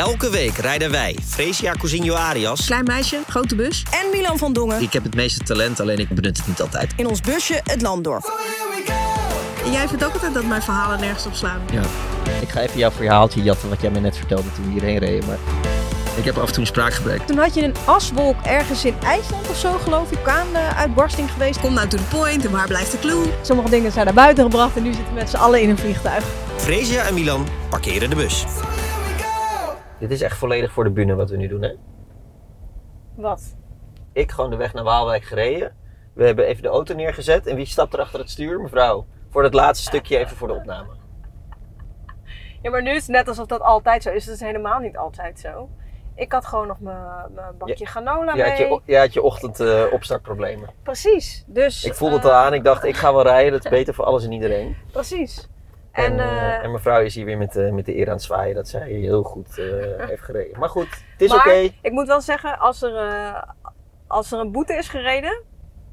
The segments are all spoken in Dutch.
Elke week rijden wij, Fresia Cousinho Arias, Klein meisje, grote bus. En Milan van Dongen ik heb het meeste talent, alleen ik benut het niet altijd. in ons busje het land door. Jij vindt ook altijd dat mijn verhalen nergens op slaan. Ja. Ik ga even jouw verhaaltje jatten wat jij me net vertelde toen we hierheen reden, maar ik heb af en toe een spraakgebrek. Toen had je een aswolk ergens in IJsland of zo, geloof ik, aan de uitbarsting geweest. Kom nou to the point en waar blijft de clue? Sommige dingen zijn naar buiten gebracht en nu zitten we met z'n allen in een vliegtuig. Fresia en Milan parkeren de bus. Dit is echt volledig voor de bühne wat we nu doen, hè? Wat? Ik gewoon de weg naar Waalwijk gereden. We hebben even de auto neergezet. En wie stapt er achter het stuur? Mevrouw. Voor het laatste stukje even voor de opname. Ja, maar nu is het net alsof dat altijd zo is. Het is helemaal niet altijd zo. Ik had gewoon nog mijn, bakje granola Je mee. had je, je, had je ochtend eh, opstartproblemen. Precies. Dus, Ik voelde het eh, al aan. Ik dacht, ik ga wel rijden. Dat is beter voor alles en iedereen. Precies. En, En, eh, eh, en mevrouw is hier weer met, de met de eer aan het zwaaien dat zij heel goed eh, heeft gereden. Maar goed, het is oké. ik moet wel zeggen, als er, eh, als er een boete is gereden,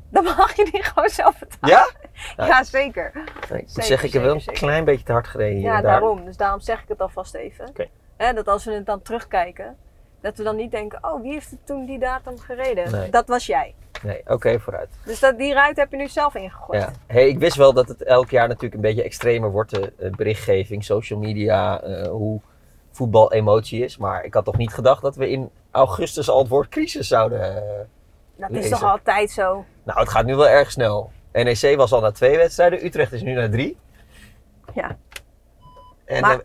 dan mag je die gewoon zelf betalen. Ja? Ja, zeker. Nee, ik moet Zeker, zeggen, ik heb wel een zeker, klein beetje te hard gereden Ja, daarom. Dus daarom zeg ik het alvast even. Dat als we het dan terugkijken, dat we dan niet denken, oh, wie heeft het toen die datum gereden? Nee. Dat was jij. Nee, oké, vooruit. Dus dat, die ruit heb je nu zelf ingegooid. Ja. Hey, ik wist wel dat het elk jaar natuurlijk een beetje extremer wordt, de eh, berichtgeving, social media, eh, hoe voetbal emotie is. Maar ik had toch niet gedacht dat we in augustus al het woord crisis zouden... eh, dat is toch altijd zo? Nou, het gaat nu wel erg snel. NEC was al na twee wedstrijden, Utrecht is nu naar drie. Ja. En, Maar-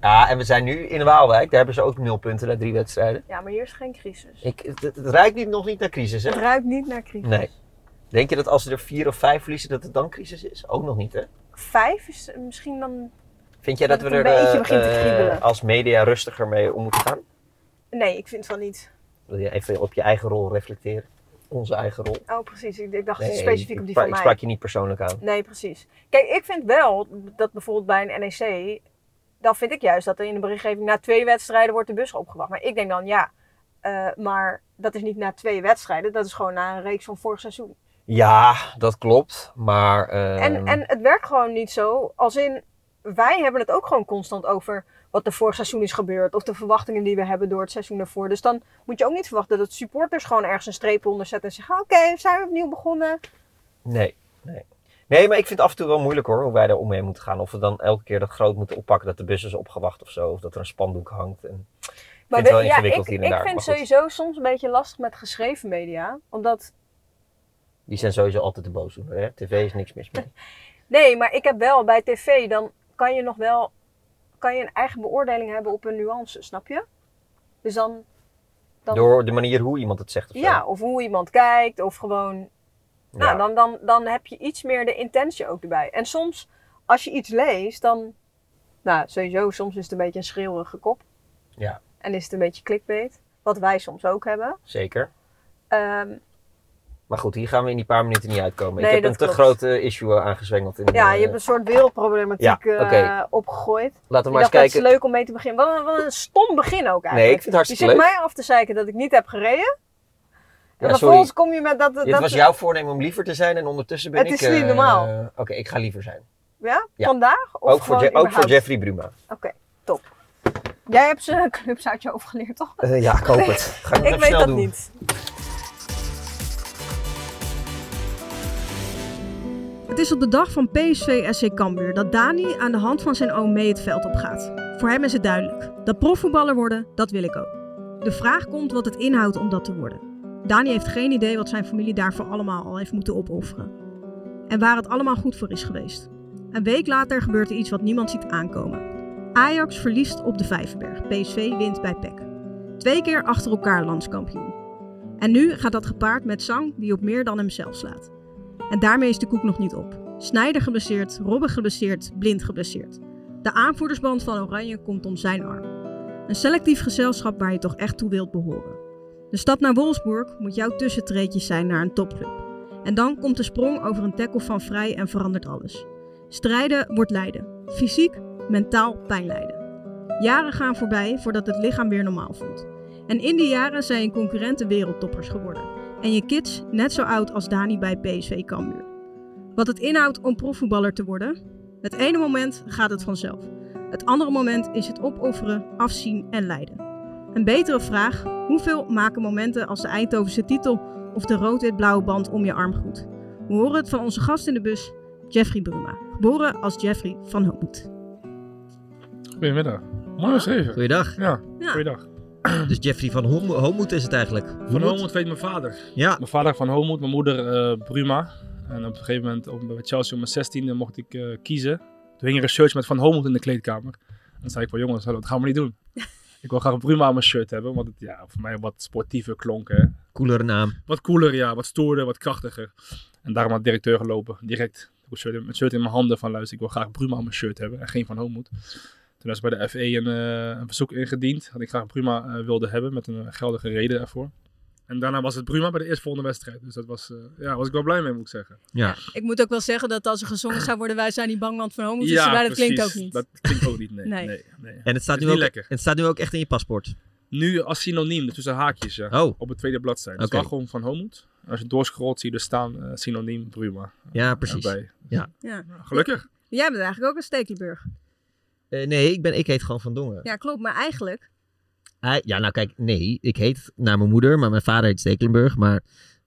ja, en we zijn nu in Waalwijk, daar hebben ze ook nul punten na drie wedstrijden. Ja, maar hier is geen crisis. Ik, het, het ruikt niet, nog niet naar crisis, hè? Het ruikt niet naar crisis. Nee. Denk je dat als ze er vier of vijf verliezen, dat het dan crisis is? Ook nog niet, hè? Vijf is misschien dan... Vind jij Dat dat, we er een beetje eh, begint te eh, kriebelen. als media rustiger mee om moeten gaan? Nee, ik vind van niet. Wil je even op je eigen rol reflecteren? Onze eigen rol? Oh, precies. Ik, ik dacht Nee, specifiek ik op die van Ik mij. sprak je niet persoonlijk aan. Nee, precies. Kijk, ik vind wel dat bijvoorbeeld bij een NEC, dan vind ik juist dat er in de berichtgeving na twee wedstrijden wordt de bus opgewacht. Maar ik denk dan, ja, eh, maar dat is niet na twee wedstrijden, dat is gewoon na een reeks van vorig seizoen. Ja, dat klopt. Maar. ehm, En, en het werkt gewoon niet zo, als in, wij hebben het ook gewoon constant over wat er vorig seizoen is gebeurd. Of de verwachtingen die we hebben door het seizoen daarvoor. Dus dan moet je ook niet verwachten dat supporters gewoon ergens een streep onder zetten en zeggen, oké, zijn we opnieuw begonnen. Nee, nee. Nee, maar ik vind het af en toe wel moeilijk hoor, hoe wij daar om mee moeten gaan. Of we dan elke keer dat groot moeten oppakken dat de bus is opgewacht of zo. Of dat er een spandoek hangt. En... Maar het wel we- ja, ingewikkeld ik, hier en ik vind goed. sowieso soms een beetje lastig met geschreven media. Omdat Die zijn sowieso altijd de boosdoener. Hè? TV is niks mis mee. Nee, maar ik heb wel bij tv, dan kan je nog wel kan je een eigen beoordeling hebben op een nuance, snap je? Dus dan, dan Door de manier hoe iemand het zegt of zo. ja, of hoe iemand kijkt, of gewoon. Nou, dan, dan, dan heb je iets meer de intentie ook erbij. En soms, als je iets leest, dan, nou, sowieso, soms is het een beetje een schreeuwige kop. Ja. En is het een beetje clickbait, wat wij soms ook hebben. Zeker. Ehm, Maar goed, hier gaan we in die paar minuten niet uitkomen. Nee, ik heb een te klopt. eh, issue eh, aangezwengeld. In, ja, eh, je hebt een soort wereldproblematiek Ja, eh, opgegooid. Laten we maar eens dacht, dat is kijken. leuk om mee te beginnen. Wat een, wat een stom begin ook eigenlijk. Nee, ik vind het Je hartstikke zit leuk. mij af te zeiken dat ik niet heb gereden. En Ja, sorry. kom je met dat... dat Dit was jouw voornemen om liever te zijn en ondertussen ben Het ik... is niet eh, normaal. Oké, ik ga liever zijn. Ja? Ja. Vandaag? Of Ook voor, ook voor? Jeffrey Bruma. Oké, top. Jij hebt ze clubs uit je hoofd geleerd, toch? Eh, ja, ik hoop het. Ga ik, ik weet snel dat doen. niet. Het is op de dag van PSV SC Cambuur dat Dani aan de hand van zijn oom mee het veld op gaat. Voor hem is het duidelijk. Dat profvoetballer worden, dat wil ik ook. De vraag komt wat het inhoudt om dat te worden. Dani heeft geen idee wat zijn familie daarvoor allemaal al heeft moeten opofferen. En waar het allemaal goed voor is geweest. Een week later gebeurt er iets wat niemand ziet aankomen. Ajax verliest op de Vijverberg. PSV wint bij PEC. Twee keer achter elkaar landskampioen. En nu gaat dat gepaard met zang die op meer dan hemzelf slaat. En daarmee is de koek nog niet op. Snijder geblesseerd, Robben geblesseerd, Blind geblesseerd. De aanvoerdersband van Oranje komt om zijn arm. Een selectief gezelschap waar je toch echt toe wilt behoren. De stap naar Wolfsburg moet jouw tussentreedje zijn naar een topclub. En dan komt de sprong over een tackle van vrij en verandert alles. Strijden wordt lijden. Fysiek, mentaal pijn lijden. Jaren gaan voorbij voordat het lichaam weer normaal voelt. En in die jaren zijn je concurrenten wereldtoppers geworden. En je kids net zo oud als Dani bij PSV Cambuur. Wat het inhoudt om profvoetballer te worden? Het ene moment gaat het vanzelf. Het andere moment is het opofferen, afzien en lijden. Een betere vraag, hoeveel maken momenten als de Eindhovense titel of de rood-wit-blauwe band om je arm goed? We horen het van onze gast in de bus, Jeffrey Bruma. Geboren als Jeffrey van Hoogmoed. Goedemiddag. Mooi geschreven. Goeiedag. Ja, Ja. goeiedag. Dus Jeffrey van Hom- Homoed is het eigenlijk. Van Homoed? Weet mijn vader. Ja. Mijn vader van Homoed, mijn moeder eh, Bruma. En op een gegeven moment op, bij Chelsea om mijn 16e mocht ik eh, kiezen. Toen hing er een shirtje met Van Homoed in de kleedkamer. En toen zei ik van jongens, dat gaan we niet doen. ik wil graag Bruma aan mijn shirt hebben, want het ja, voor mij wat sportiever klonk. Hè. Coolere naam. Wat cooler, ja, wat stoerder, wat krachtiger. En daarom had de directeur gelopen, direct. Ik shirt, in- met shirt in mijn handen van luister, ik wil graag Bruma aan mijn shirt hebben en geen Van Homoed. Toen is bij de FE een, eh, een verzoek ingediend dat ik graag Bruma eh, wilde hebben met een geldige reden daarvoor. En daarna was het Bruma bij de eerstvolgende wedstrijd. Dus dat was, eh, ja, was ik wel blij mee, moet ik zeggen. Ja. Ik moet ook wel zeggen dat als er gezongen zou worden, wij zijn niet bang, want van homo is erbij, dat klinkt ook niet. Dat klinkt ook niet, nee. Nee. nee. nee, En het staat, nu ook, lekker. het staat nu ook echt in je paspoort. Nu als synoniem, dus tussen haakjes, ja. Oh, Op het tweede bladzijde. Dus Oké. wel gewoon van Homoed. En als je doorscrollt, zie je er staan eh, synoniem Bruma. ja, eh, precies. erbij. Ja. Gelukkig. Jij bent eigenlijk ook een Stekelenburg. Eh, nee, ik, ben, ik heet gewoon Van Dongen. Ja, klopt. Maar eigenlijk, Hij- ja, nou kijk, nee, ik heet naar mijn moeder, maar mijn vader heet Stekelenburg. Maar,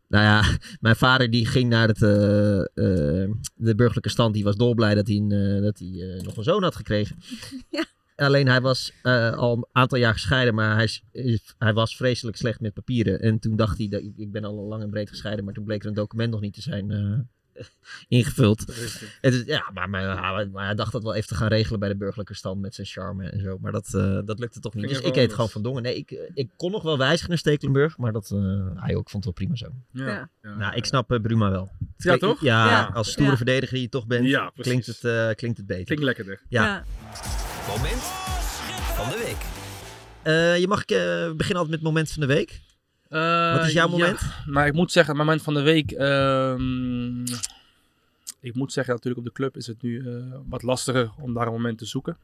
nou ja, mijn vader die ging naar het, eh, eh, de burgerlijke stand. Die was dolblij dat hij, eh, dat hij nog een zoon had gekregen. Ja. Alleen hij was al een aantal jaar gescheiden, maar hij, hij was vreselijk slecht met papieren. En toen dacht hij, dat, ik, ben al lang en breed gescheiden, maar toen bleek er een document nog niet te zijn ingevuld. Het. Ja, maar, maar, maar hij dacht dat wel even te gaan regelen bij de burgerlijke stand met zijn charme en zo. Maar dat, eh, dat lukte toch niet. Ging Dus ik heet gewoon Van Dongen. Nee, ik, eh, ik kon nog wel wijzigen naar Stekelenburg, maar dat, eh, hij ook vond het wel prima zo. Ja. Nou, ik snap Bruma wel. Ja, toch? Ja, Ja. als stoere Ja. verdediger die je toch bent, klinkt, het, eh, klinkt het beter. Klinkt lekkerder. Ja. ja. Moment van de week. Eh, je mag ik eh, beginnen altijd met moment van de week. Wat is jouw Eh, moment? Ja, maar ik moet zeggen, mijn moment van de week. ehm, ik moet zeggen, natuurlijk op de club is het nu eh, wat lastiger om daar een moment te zoeken.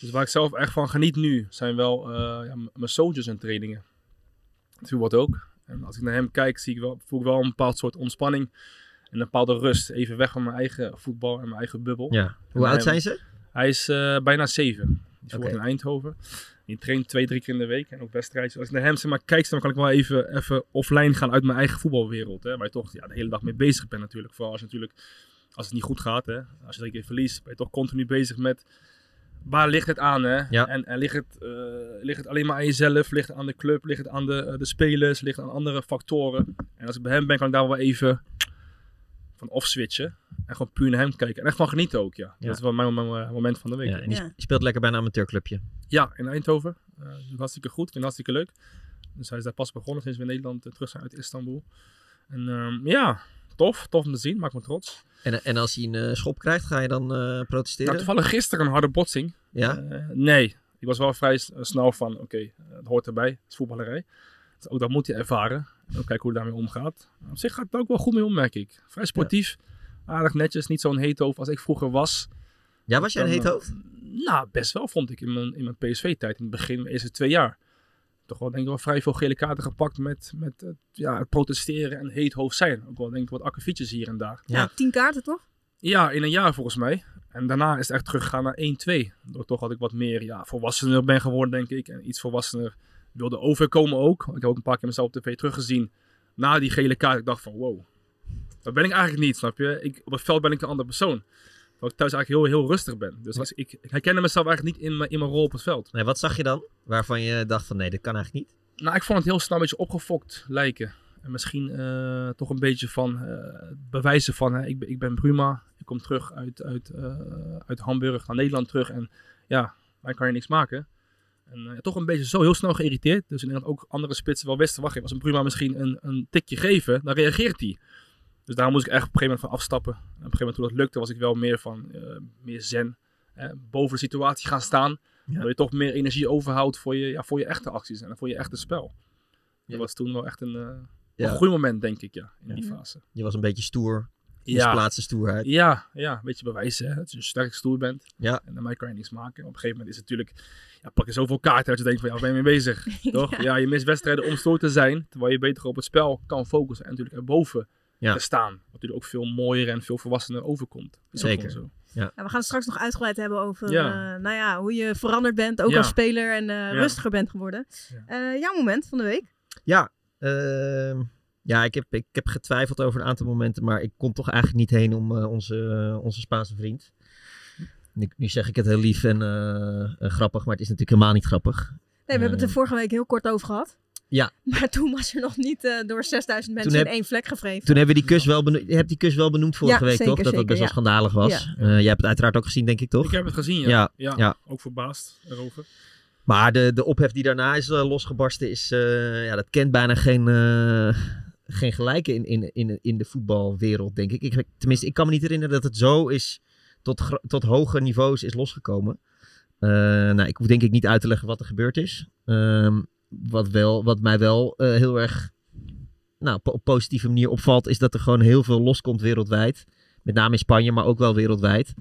Dus waar ik zelf echt van geniet nu, zijn wel eh, ja, mijn zoontjes en trainingen. Viel wat ook. En als ik naar hem kijk, zie ik wel, voel ik wel een bepaald soort ontspanning. En een bepaalde rust. Even weg van mijn eigen voetbal en mijn eigen bubbel. Ja. Hoe En oud hij- zijn ze? Hij is eh, bijna zeven. Die woont in Eindhoven. Die traint twee, drie keer in de week en ook wedstrijdjes. Als ik naar hem zeg maar, kijk, dan kan ik wel even, even offline gaan uit mijn eigen voetbalwereld. Hè, waar je toch ja, de hele dag mee bezig bent natuurlijk. Vooral als, je natuurlijk, als het niet goed gaat. Hè, als je drie keer verliest, ben je toch continu bezig met... Waar ligt het aan? Hè? Ja. En, en ligt, het, eh, ligt het alleen maar aan jezelf? Ligt het aan de club? Ligt het aan de, eh, de spelers? Ligt het aan andere factoren? En als ik bij hem ben, kan ik daar wel even van off switchen. En gewoon puur naar hem kijken. En echt van genieten ook, ja. Ja. Dat is wel mijn, mijn, mijn moment van de week. Ja, en die Ja. speelt lekker bij een amateurclubje. Ja, in Eindhoven. Eh doet hartstikke goed. Vind het hartstikke leuk. Dus hij is daar pas begonnen sinds we in Nederland eh, terug zijn uit Istanbul. En ehm, ja, tof. Tof om te zien. Maakt me trots. En, en als hij een eh, schop krijgt, ga je dan eh, protesteren? Nou, toevallig gisteren een harde botsing. ja? Eh, nee, ik was wel vrij snel van, oké, eh, het hoort erbij. Het is voetballerij. Dus ook dat moet hij ervaren. En ook kijken hoe hij daarmee omgaat. Op zich gaat het ook wel goed mee om, merk ik. Vrij sportief. Aardig netjes. Niet zo'n heet hoofd als ik vroeger was. ja, was jij een heet eh, hoofd? Nou, best wel vond ik in mijn, in mijn PSV-tijd. In het begin, de eerste twee jaar. Toch wel denk ik wel vrij veel gele kaarten gepakt met, met het, ja, het protesteren en heet hoofd zijn. Ook wel denk ik wat akkefietjes hier en daar. Ja. Ja, tien kaarten toch? Ja, in een jaar volgens mij. En daarna is het echt teruggegaan naar 1-2. Door toch dat ik wat meer ja, volwassener ben geworden, denk ik. En iets volwassener wilde overkomen ook. Ik heb ook een paar keer mezelf op tv teruggezien. Na die gele kaart. Ik dacht van wow. Dat ben ik eigenlijk niet, snap je? Ik, op het veld ben ik een andere persoon. Terwijl ik thuis eigenlijk heel, heel rustig ben. Dus als ik, ik herkende mezelf eigenlijk niet in mijn, in mijn rol op het veld. Nee, wat zag je dan? Waarvan je dacht van nee, dit kan eigenlijk niet. Nou, ik vond het heel snel een beetje opgefokt lijken. En misschien eh, toch een beetje van eh, bewijzen van hè, ik, ben, ik ben Bruma. Ik kom terug uit, uit, eh, uit Hamburg naar Nederland terug. En ja, wij kan je niks maken. En toch een beetje zo heel snel geïrriteerd. Dus dat ook andere spitsen wel wisten. Wacht even, als een Bruma misschien een, een tikje geven, dan reageert hij. Dus daar moest ik echt op een gegeven moment van afstappen. En op een gegeven moment toen dat lukte, was ik wel meer van eh, meer zen. eh, boven de situatie gaan staan. Ja. Dat je toch meer energie overhoudt voor je, ja, voor je echte acties en voor je echte spel. Ja. Dat was toen wel echt een, eh Ja. een groeimoment, denk ik, ja, in Ja. die fase. Je was een beetje stoer. Ja, Misplaatste stoerheid. ja, ja, een beetje bewijzen hè, dat je sterk stoer bent. Ja. En daarmee kan je niks maken. Op een gegeven moment is het natuurlijk, ja, pak je zoveel kaarten dat je denkt van, ja, waar ben je mee bezig? Toch? Ja. je mist wedstrijden om stoer te zijn, terwijl je beter op het spel kan focussen en natuurlijk erboven Ja. te staan. Wat natuurlijk ook veel mooier en veel volwassener overkomt. Is Zeker. zo. Ja, we gaan het straks nog uitgebreid hebben over Ja. eh, nou ja, hoe je veranderd bent, ook Ja. als speler en eh, rustiger bent geworden. Ja. Eh, jouw moment van de week? Ja, ehm, ja ik, heb, ik heb getwijfeld over een aantal momenten, maar ik kon toch eigenlijk niet heen om eh, onze, onze Spaanse vriend. Nu, nu zeg ik het heel lief en grappig, maar het is natuurlijk helemaal niet grappig. Nee, we hebben het er Eh, vorige week heel kort over gehad. Ja. Maar toen was er nog niet eh, door 6000 mensen Toen heb- in één vlek gevreven. Toen hebben we die kus wel benoemd. Je hebt die kus wel benoemd vorige Ja, week, zeker, toch? Dat dat best wel schandalig was. Ja. Eh, jij hebt het uiteraard ook gezien, denk ik, toch? Ik heb het gezien, ja. Ja, Ja, ja. ook verbaasd erover. Maar de, de ophef die daarna is eh, losgebarsten, is, eh, ja, dat kent bijna geen, eh, geen gelijke in, in, in, in de voetbalwereld, denk ik. ik. Tenminste, ik kan me niet herinneren dat het zo is, tot, tot hoge niveaus is losgekomen. Eh, nou, ik hoef denk ik niet uit te leggen wat er gebeurd is. Ehm, wat, wel, wat mij wel eh, heel erg nou, op positieve manier opvalt, is dat er gewoon heel veel loskomt wereldwijd. Met name in Spanje, maar ook wel wereldwijd.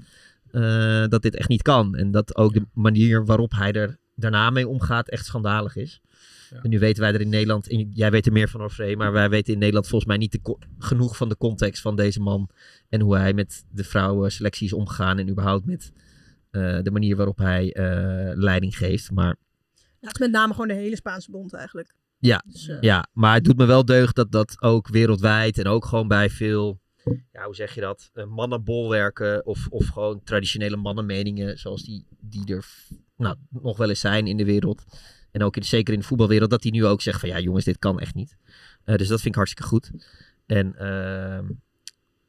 eh, dat dit echt niet kan. En dat ook de manier waarop hij er daarna mee omgaat echt schandalig is. Ja. En nu weten wij er in Nederland, en jij weet er meer van Orfree, maar wij weten in Nederland volgens mij niet de genoeg van de context van deze man. En hoe hij met de vrouwenselectie is omgegaan en überhaupt met eh, de manier waarop hij leiding geeft. Maar Ja, het is met name gewoon de hele Spaanse bond eigenlijk. Ja. Dus, eh, ja, maar het doet me wel deugd dat dat ook wereldwijd en ook gewoon bij veel, ja, hoe zeg je dat, eh, mannenbolwerken of, of gewoon traditionele mannenmeningen zoals die, die er nou, nog wel eens zijn in de wereld. En ook in, zeker in de voetbalwereld, dat die nu ook zegt van ja jongens, dit kan echt niet. Eh, dus dat vind ik hartstikke goed. En ehm,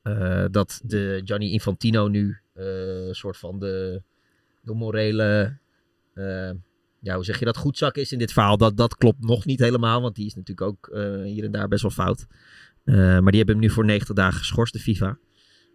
eh, dat de Gianni Infantino nu een soort van de, de morele, ja, hoe zeg je dat, goedzak is in dit verhaal. Dat, dat klopt nog niet helemaal, want die is natuurlijk ook eh, hier en daar best wel fout. Eh, maar die hebben hem nu voor 90 dagen geschorst, de FIFA.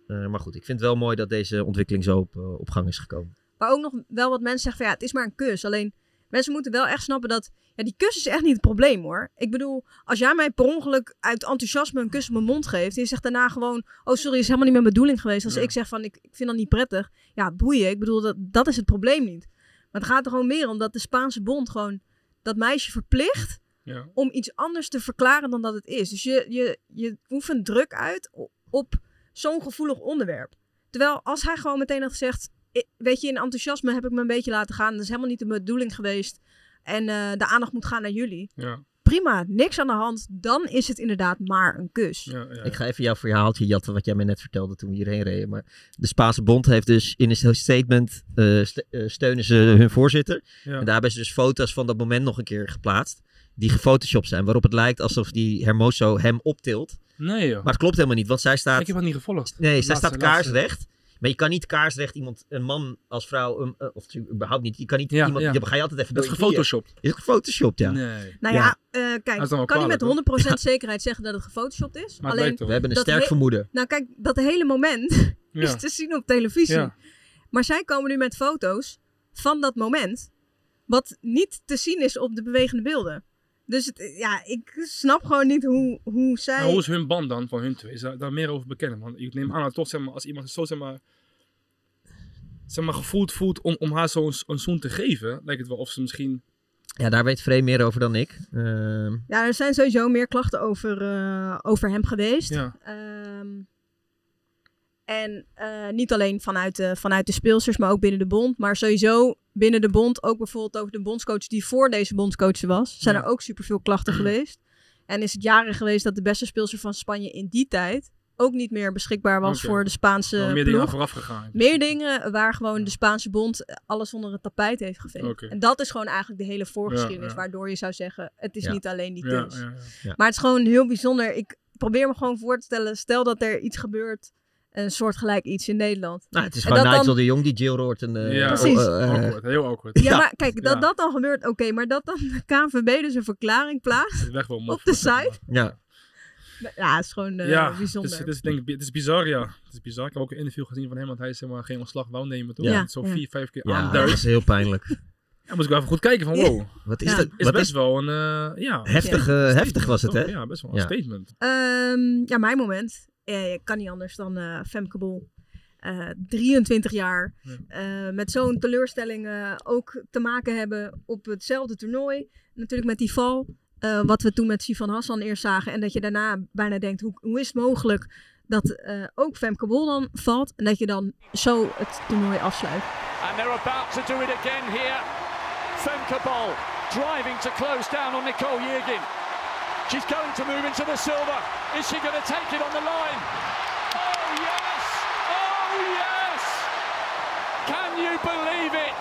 Eh, maar goed, ik vind het wel mooi dat deze ontwikkeling zo op, op gang is gekomen. Maar ook nog wel wat mensen zeggen van ja, het is maar een kus. Alleen mensen moeten wel echt snappen dat ja, die kus is echt niet het probleem hoor. Ik bedoel, als jij mij per ongeluk uit enthousiasme een kus op mijn mond geeft en je zegt daarna gewoon, oh sorry, is helemaal niet mijn bedoeling geweest. Als Ja. ik zeg van ik, ik vind dat niet prettig, ja boeien. Ik bedoel, dat, dat is het probleem niet. Maar het gaat er gewoon meer om dat de Spaanse bond gewoon dat meisje verplicht Ja. om iets anders te verklaren dan dat het is. Dus je, je, je oefent druk uit op zo'n gevoelig onderwerp. Terwijl als hij gewoon meteen had gezegd, "I- weet je, in enthousiasme heb ik me een beetje laten gaan. Dat is helemaal niet de bedoeling geweest. En eh, de aandacht moet gaan naar jullie. Ja. Prima, niks aan de hand. Dan is het inderdaad maar een kus. Ja, ja, Ik ga even jouw verhaaltje jatten, wat jij me net vertelde toen we hierheen reden. Maar de Spaanse Bond heeft dus in een statement eh, st- eh, steunen ze hun voorzitter. ja. En daar hebben ze dus foto's van dat moment nog een keer geplaatst. Die gefotoshopt zijn, waarop het lijkt alsof die Hermoso hem optilt. Nee joh. Maar het klopt helemaal niet, want zij staat... ik heb het niet gevolgd. Nee, zij Laatste- staat laatste- kaarsrecht. Maar je kan niet kaarsrecht iemand, een man als vrouw, een, eh, of überhaupt niet. Je kan niet Ja, iemand, ja. je ga je altijd even Dat is door je knieën. gefotoshopt. Is het gefotoshopt, ja. Nee. Nou Ja. ja, eh, Dat kijk, is kan niet met kwalijk, 100% zekerheid zeggen dat het gefotoshopt is. Maar Alleen. We hebben een Dat sterk vermoeden. nou kijk, dat hele moment is te zien op televisie. Ja. Maar zij komen nu met foto's van dat moment. Wat niet te zien is op de bewegende beelden. Dus het, ja, ik snap gewoon niet hoe, hoe zij. Maar hoe is hun band dan van hun twee? Is daar, daar meer over bekend? Want ik neem aan dat toch, zeg maar, als iemand zo zeg maar, zeg maar gevoeld voelt om, om haar zo'n een zoen te geven, lijkt het wel of ze misschien. Ja, daar weet Free meer over dan ik. Ehm, Ja, er zijn sowieso meer klachten over, eh, over hem geweest. Ja. Ehm, en eh, niet alleen vanuit de, vanuit de speelsters, maar ook binnen de bond. Maar sowieso binnen de bond, ook bijvoorbeeld over de bondscoach die voor deze bondscoach was, zijn Ja. er ook superveel klachten geweest. En is het jaren geweest dat de beste speelster van Spanje in die tijd ook niet meer beschikbaar was voor de Spaanse meer dingen ploeg. vooraf gegaan. Meer dingen waar gewoon de Spaanse bond alles onder het tapijt heeft geveegd. En dat is gewoon eigenlijk de hele voorgeschiedenis, Ja, ja. waardoor je zou zeggen, het is niet alleen die ja. Maar het is gewoon heel bijzonder. Ik probeer me gewoon voor te stellen, stel dat er iets gebeurt, een soortgelijk iets in Nigel nou, het is gewoon dan- Nigel de Jong die Jill Roort en... eh, Ja, Precies. eh, awkward, heel awkward. Ja, Ja. maar kijk, dat Ja. dat dan gebeurt, oké, maar dat dan de KNVB dus een verklaring plaatst. De weg wel mof, Op de site? ja. Ja, het is gewoon eh, ja, bijzonder. Het is, het, is, denk ik, het is bizar, ja. Het is bizar. Ik heb ook een interview gezien van hem, want hij is zeg maar, geen ontslag wou nemen. Toch? Ja. Zo Ja. vier, vijf keer ja, dat is heel pijnlijk. Dan moest ik wel even goed kijken van, wow. Wat is Ja. dat? Is Wat best is wel een, eh, ja. heftig, heftig was het, hè? Ja, best wel een Ja. statement. Ehm, ja, mijn moment. Eh, kan niet anders dan eh Femke Bol. Eh, 23 jaar. Ja. Eh, met zo'n teleurstelling eh, ook te maken hebben op hetzelfde toernooi. Natuurlijk met die val. eh, wat we toen met Sifan Hassan eerst zagen. En dat je daarna bijna denkt, hoe, hoe is het mogelijk dat eh, ook Femke Bol dan valt en dat je dan zo het toernooi afsluit. And they're about to do it again here. Femke Bol driving to close down on Nicole Yergin. She's going to move into the silver. Is she going to take it on the line? Oh, yes! Oh, yes! Can you believe it?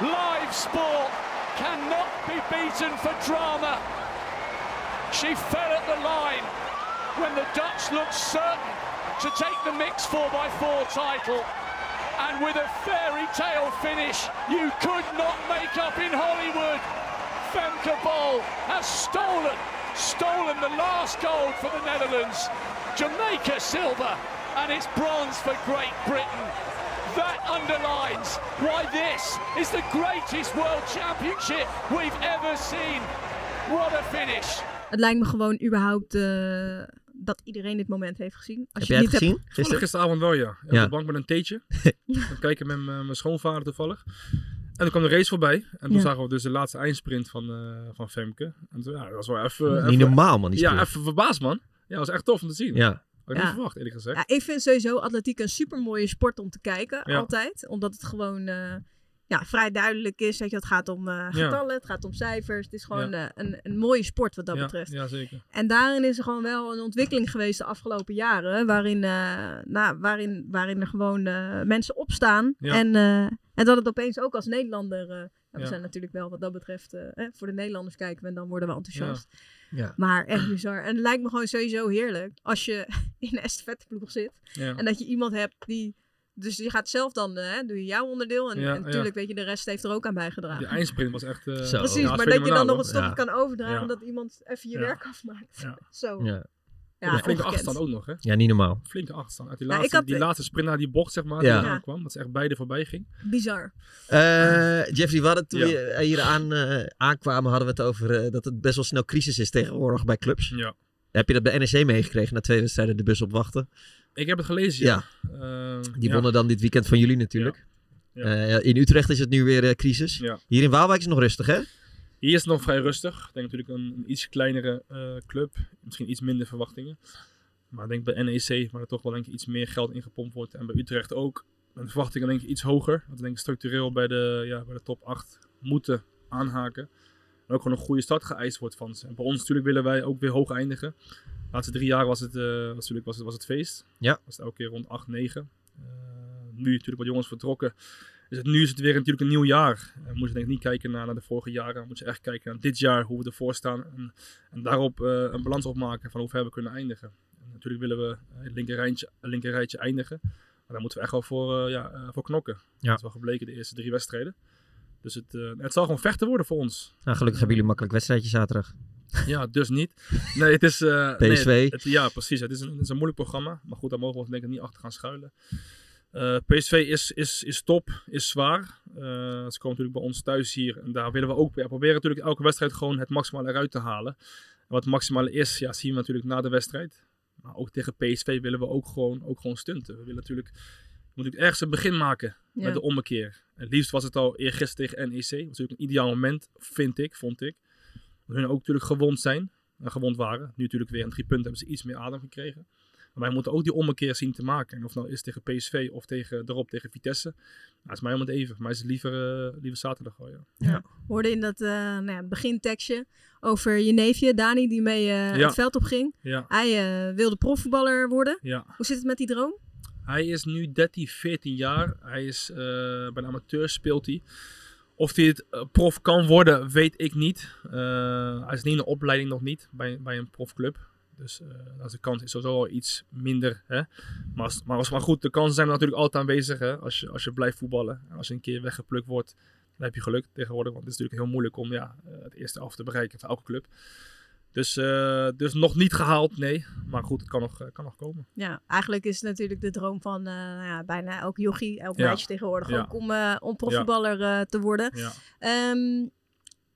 Live sport cannot be beaten for drama. She fell at the line when the Dutch looked certain to take the mixed 4x4 title. And with a fairy tale finish you could not make up in Hollywood. Femke Bol has stolen, stolen the last gold for the Netherlands. Jamaica silver, and it's bronze for Great Britain. That underlines why this is the greatest world championship we've ever seen. What a finish. Het lijkt me gewoon überhaupt eh, dat iedereen dit moment heeft gezien. Als Heb je jij het niet gezien? Gisteren? gisteravond wel, ja. Op Ja. de bank met een theetje. Dan kijken met mijn mijn schoonvader toevallig. En toen kwam de race voorbij. En toen Ja. zagen we dus de laatste eindsprint van, eh, van Femke. En toen, ja, dat was wel even... Niet even- normaal, man. Die Ja, even verbaasd, man. Ja, dat was echt tof om te zien. Ja. Had ik Ja. niet verwacht, eerlijk gezegd. Ja, ik vind sowieso atletiek een super mooie sport om te kijken, Ja. altijd. Omdat het gewoon eh, ja, vrij duidelijk is. Weet je, het gaat om eh, getallen, het gaat om cijfers. Het is gewoon eh, een, een mooie sport wat dat ja, betreft. Ja, zeker. En daarin is er gewoon wel een ontwikkeling geweest de afgelopen jaren. Waarin, eh, nou, waarin, waarin er gewoon mensen opstaan. En, en dat het opeens ook als Nederlander. nou, we zijn natuurlijk wel wat dat betreft. eh, voor de Nederlanders kijken we en dan worden we enthousiast. Ja. Maar echt bizar. En het lijkt me gewoon sowieso heerlijk als je in een estafetteploeg zit. En dat je iemand hebt die. Dus je gaat zelf dan, eh, doe je jouw onderdeel. En, Ja, en natuurlijk, weet je, de rest heeft er ook aan bijgedragen. Die eindsprint was echt... eh. Precies, ja, maar dat je dan nog het stokje Ja. kan overdragen. Ja. Dat iemand even je Ja. werk afmaakt. Ja. Zo. Ja. Ja, Een flinke achterstand ook nog, hè? ja, niet normaal. Flinke achterstand. Uit die Ja, ik laatste, had- die laatste sprint naar die bocht, zeg maar, Ja. die eraan kwam. Dat ze echt beide voorbij ging. Bizar. Eh, Jeffrey, we hadden toen Ja. we hier aan, eh, aankwamen, hadden we het over eh, dat het best wel snel crisis is tegenwoordig bij clubs. Ja. Heb je dat bij NEC meegekregen na twee wedstrijden de bus opwachten? Ik heb het gelezen, ja. Eh, Die ja. wonnen dan dit weekend van jullie natuurlijk. Ja. Eh, in Utrecht is het nu weer eh, crisis. Ja. Hier in Waalwijk is het nog rustig, hè? Hier is het nog vrij rustig. Ik denk natuurlijk een, een iets kleinere eh, club. Misschien iets minder verwachtingen. Maar ik denk bij NEC, waar er toch wel denk ik iets meer geld ingepompt wordt. En bij Utrecht ook. En de verwachtingen denk ik iets hoger. Dat we denk ik structureel bij de, ja, bij de top 8 moeten aanhaken. Ook gewoon een goede start geëist wordt van ze. En bij ons natuurlijk willen wij ook weer hoog eindigen. De laatste drie jaar was het, eh, was natuurlijk was het, was het feest. Ja. Was het elke keer rond 8, 9. Eh, nu natuurlijk wat jongens vertrokken. Dus het, nu is het weer natuurlijk een nieuw jaar. En moet je denk ik niet kijken naar, naar de vorige jaren. Dan moet je echt kijken naar dit jaar, hoe we ervoor staan. En, en daarop eh, een balans opmaken van hoe ver we kunnen eindigen. En natuurlijk willen we het linker rijtje, linker rijtje eindigen. Maar daar moeten we echt wel voor, ja, voor knokken. Ja. Dat is wel gebleken de eerste drie wedstrijden. Dus het, eh, het zal gewoon vechten worden voor ons. Nou, gelukkig hebben jullie een makkelijk wedstrijdje zaterdag. Ja, dus niet. Nee, het is... eh, PSV. nee, het- ja, precies. Het is, een, het is een moeilijk programma. Maar goed, daar mogen we denk ik niet achter gaan schuilen. Eh, PSV is, is, is top, is zwaar. Eh, ze komen natuurlijk bij ons thuis hier. En daar willen we ook ja, proberen natuurlijk elke wedstrijd gewoon het maximale eruit te halen. En wat het maximale is, ja, zien we natuurlijk na de wedstrijd. Maar ook tegen PSV willen we ook gewoon, ook gewoon stunten. We willen natuurlijk, moeten natuurlijk ergens een begin maken Ja. met de ommekeer. Het liefst was het al eergisteren tegen NEC. Dat was natuurlijk een ideaal moment, vind ik, vond ik. Dat hun ook natuurlijk gewond zijn. En gewond waren. Nu natuurlijk weer aan drie punten hebben ze iets meer adem gekregen. Maar wij moeten ook die ommekeer zien te maken. En of nou is tegen PSV of tegen, erop tegen Vitesse. Nou, dat is mij om het even. Maar is het liever, eh, liever zaterdag al, ja. We hoorden in dat eh nou ja, begintekstje over je neefje, Dani, die mee eh, Ja. het veld op ging. Ja, Hij eh, wilde profvoetballer worden. ja. Hoe zit het met die droom? Hij is nu 13, 14 jaar. Hij is eh, bij amateur speelt hij. Of hij het eh, prof kan worden, weet ik niet. Eh, hij is niet in de opleiding nog niet bij, bij een profclub. Dus dat is de kans is sowieso al iets minder. Hè? Maar, als, maar, als, goed, de kansen zijn natuurlijk altijd aanwezig. Hè? Als, je, als je blijft voetballen. En als je een keer weggeplukt wordt, dan heb je geluk tegenwoordig. Want het is natuurlijk heel moeilijk om ja, het eerste af te bereiken voor elke club. Dus, eh, dus nog niet gehaald, nee. Maar goed, het kan nog, eh, kan nog komen. Ja, eigenlijk is het natuurlijk de droom van eh, nou ja, bijna elk jochie, elk Ja. meisje tegenwoordig Ja. ook om, eh, om profvoetballer te worden. Ehm,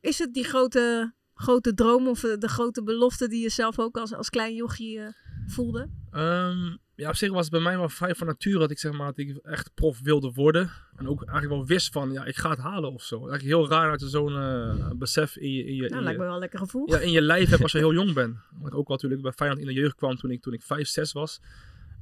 is het die grote, grote droom of de grote belofte die je zelf ook als, als klein jochie voelde? Ehm, Ja, op zich was het bij mij wel vrij van nature dat ik zeg maar dat ik echt prof wilde worden. En ook eigenlijk wel wist van, ja, ik ga het halen of zo. Eigenlijk heel raar dat je zo'n eh, besef in je, in je, in Nou, je- lijkt me wel lekker gevoel. ja, in je lijf hebt als je heel jong bent. Want ik ook wel natuurlijk bij Feyenoord in de jeugd kwam toen ik, toen ik 5, 6 was.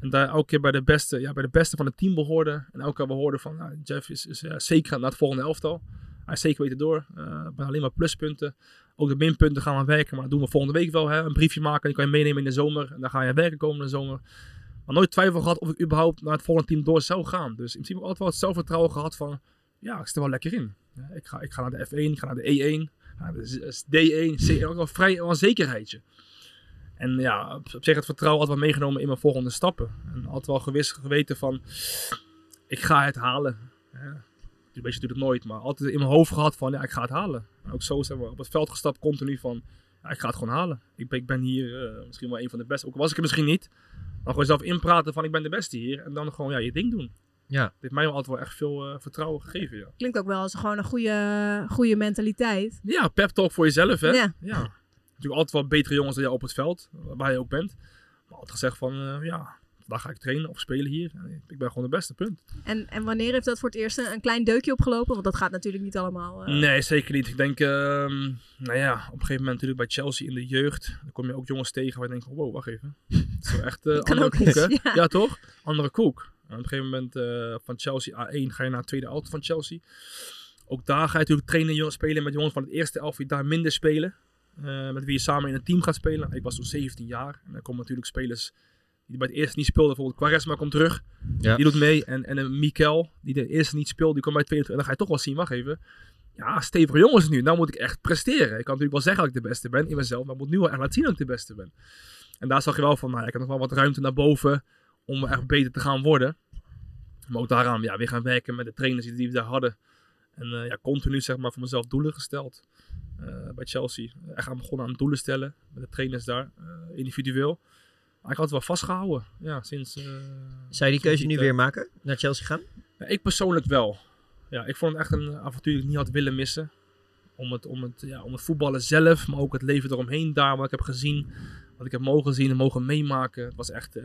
En daar elke keer bij de beste, ja, bij de beste van het team behoorde. En elke keer we hoorden van, nou, Jeff is, is zeker naar het volgende elftal. Hij is zeker weten door. Eh bij alleen maar pluspunten. Ook de minpunten gaan we werken, maar dat doen we volgende week wel. Hè? Een briefje maken, die kan je meenemen in de zomer. En dan ga je werken komende zomer. Maar nooit twijfel gehad of ik überhaupt naar het volgende team door zou gaan. Dus in principe altijd wel het zelfvertrouwen gehad van, ja, ik zit er wel lekker in. Ik, ga, ik ga naar de F1, ik ga naar de E1. Ja, dus D1, C1, ook wel vrij wel een zekerheidje. En ja, op, zich het vertrouwen altijd wel meegenomen in mijn volgende stappen. En altijd wel gewis geweten van, ik ga het halen. Ja, een beetje natuurlijk nooit, maar altijd in mijn hoofd gehad van, ja, ik ga het halen. En ook zo zijn we op het veld gestapt continu van, ja, ik ga het gewoon halen. Ik ben, ik ben hier eh, misschien wel een van de beste, ook was ik er misschien niet. Maar gewoon zelf inpraten van, ik ben de beste hier. En dan gewoon, ja, je ding doen. Ja. Dit heeft mij wel altijd wel echt veel eh, vertrouwen gegeven, ja. Klinkt ook wel als gewoon een goede, goede mentaliteit. Ja, pep talk voor jezelf, hè? Ja. ja. Natuurlijk altijd wel betere jongens dan jij op het veld, waar je ook bent. Maar altijd gezegd van, eh, ja, daar ga ik trainen of spelen hier. Ik ben gewoon de beste, punt. En, en wanneer heeft dat voor het eerst een, een klein deukje opgelopen? Want dat gaat natuurlijk niet allemaal. eh, Nee, zeker niet. Ik denk, ehm, nou ja, op een gegeven moment natuurlijk bij Chelsea in de jeugd. Dan kom je ook jongens tegen waar je denkt, wow, wacht even. Het is wel echt eh andere koek, hè? ja. Ja. toch? Andere koek. En op een gegeven moment eh, van Chelsea A1 ga je naar het tweede auto van Chelsea. Ook daar ga je natuurlijk trainen, spelen met jongens van het eerste elf die daar minder spelen. eh, met wie je samen in een team gaat spelen. Ik was toen 17 jaar. En dan komen natuurlijk spelers die bij het eerste niet speelden. Bijvoorbeeld Quaresma komt terug. Ja. Die doet mee. En, en een Mikel, die de eerste niet speelde, die komt bij het tweede terug. En dan ga je toch wel zien, wacht even. Ja, stevige jongens nu. Nou moet ik echt presteren. Ik kan natuurlijk wel zeggen dat ik de beste ben in mezelf. Maar ik moet nu wel echt laten zien dat ik de beste ben. En daar zag je wel van, nou, ik heb nog wel wat ruimte naar boven om echt beter te gaan worden. Maar ook daaraan ja, weer gaan werken met de trainers die, we daar hadden. En eh, ja, continu zeg maar voor mezelf doelen gesteld. Eh, bij Chelsea. Echt aan begonnen aan doelen stellen. Met de trainers daar. eh, individueel. Ik had het wel vastgehouden. Ja, sinds... eh, Zou je die keuze nu weer maken? Naar Chelsea gaan? Ja, ik persoonlijk wel. Ja, ik vond het echt een avontuur dat ik niet had willen missen. Om het, om, het, ja, om het voetballen zelf, maar ook het leven eromheen daar, wat ik heb gezien. Wat ik heb mogen zien en mogen meemaken. Het was echt eh,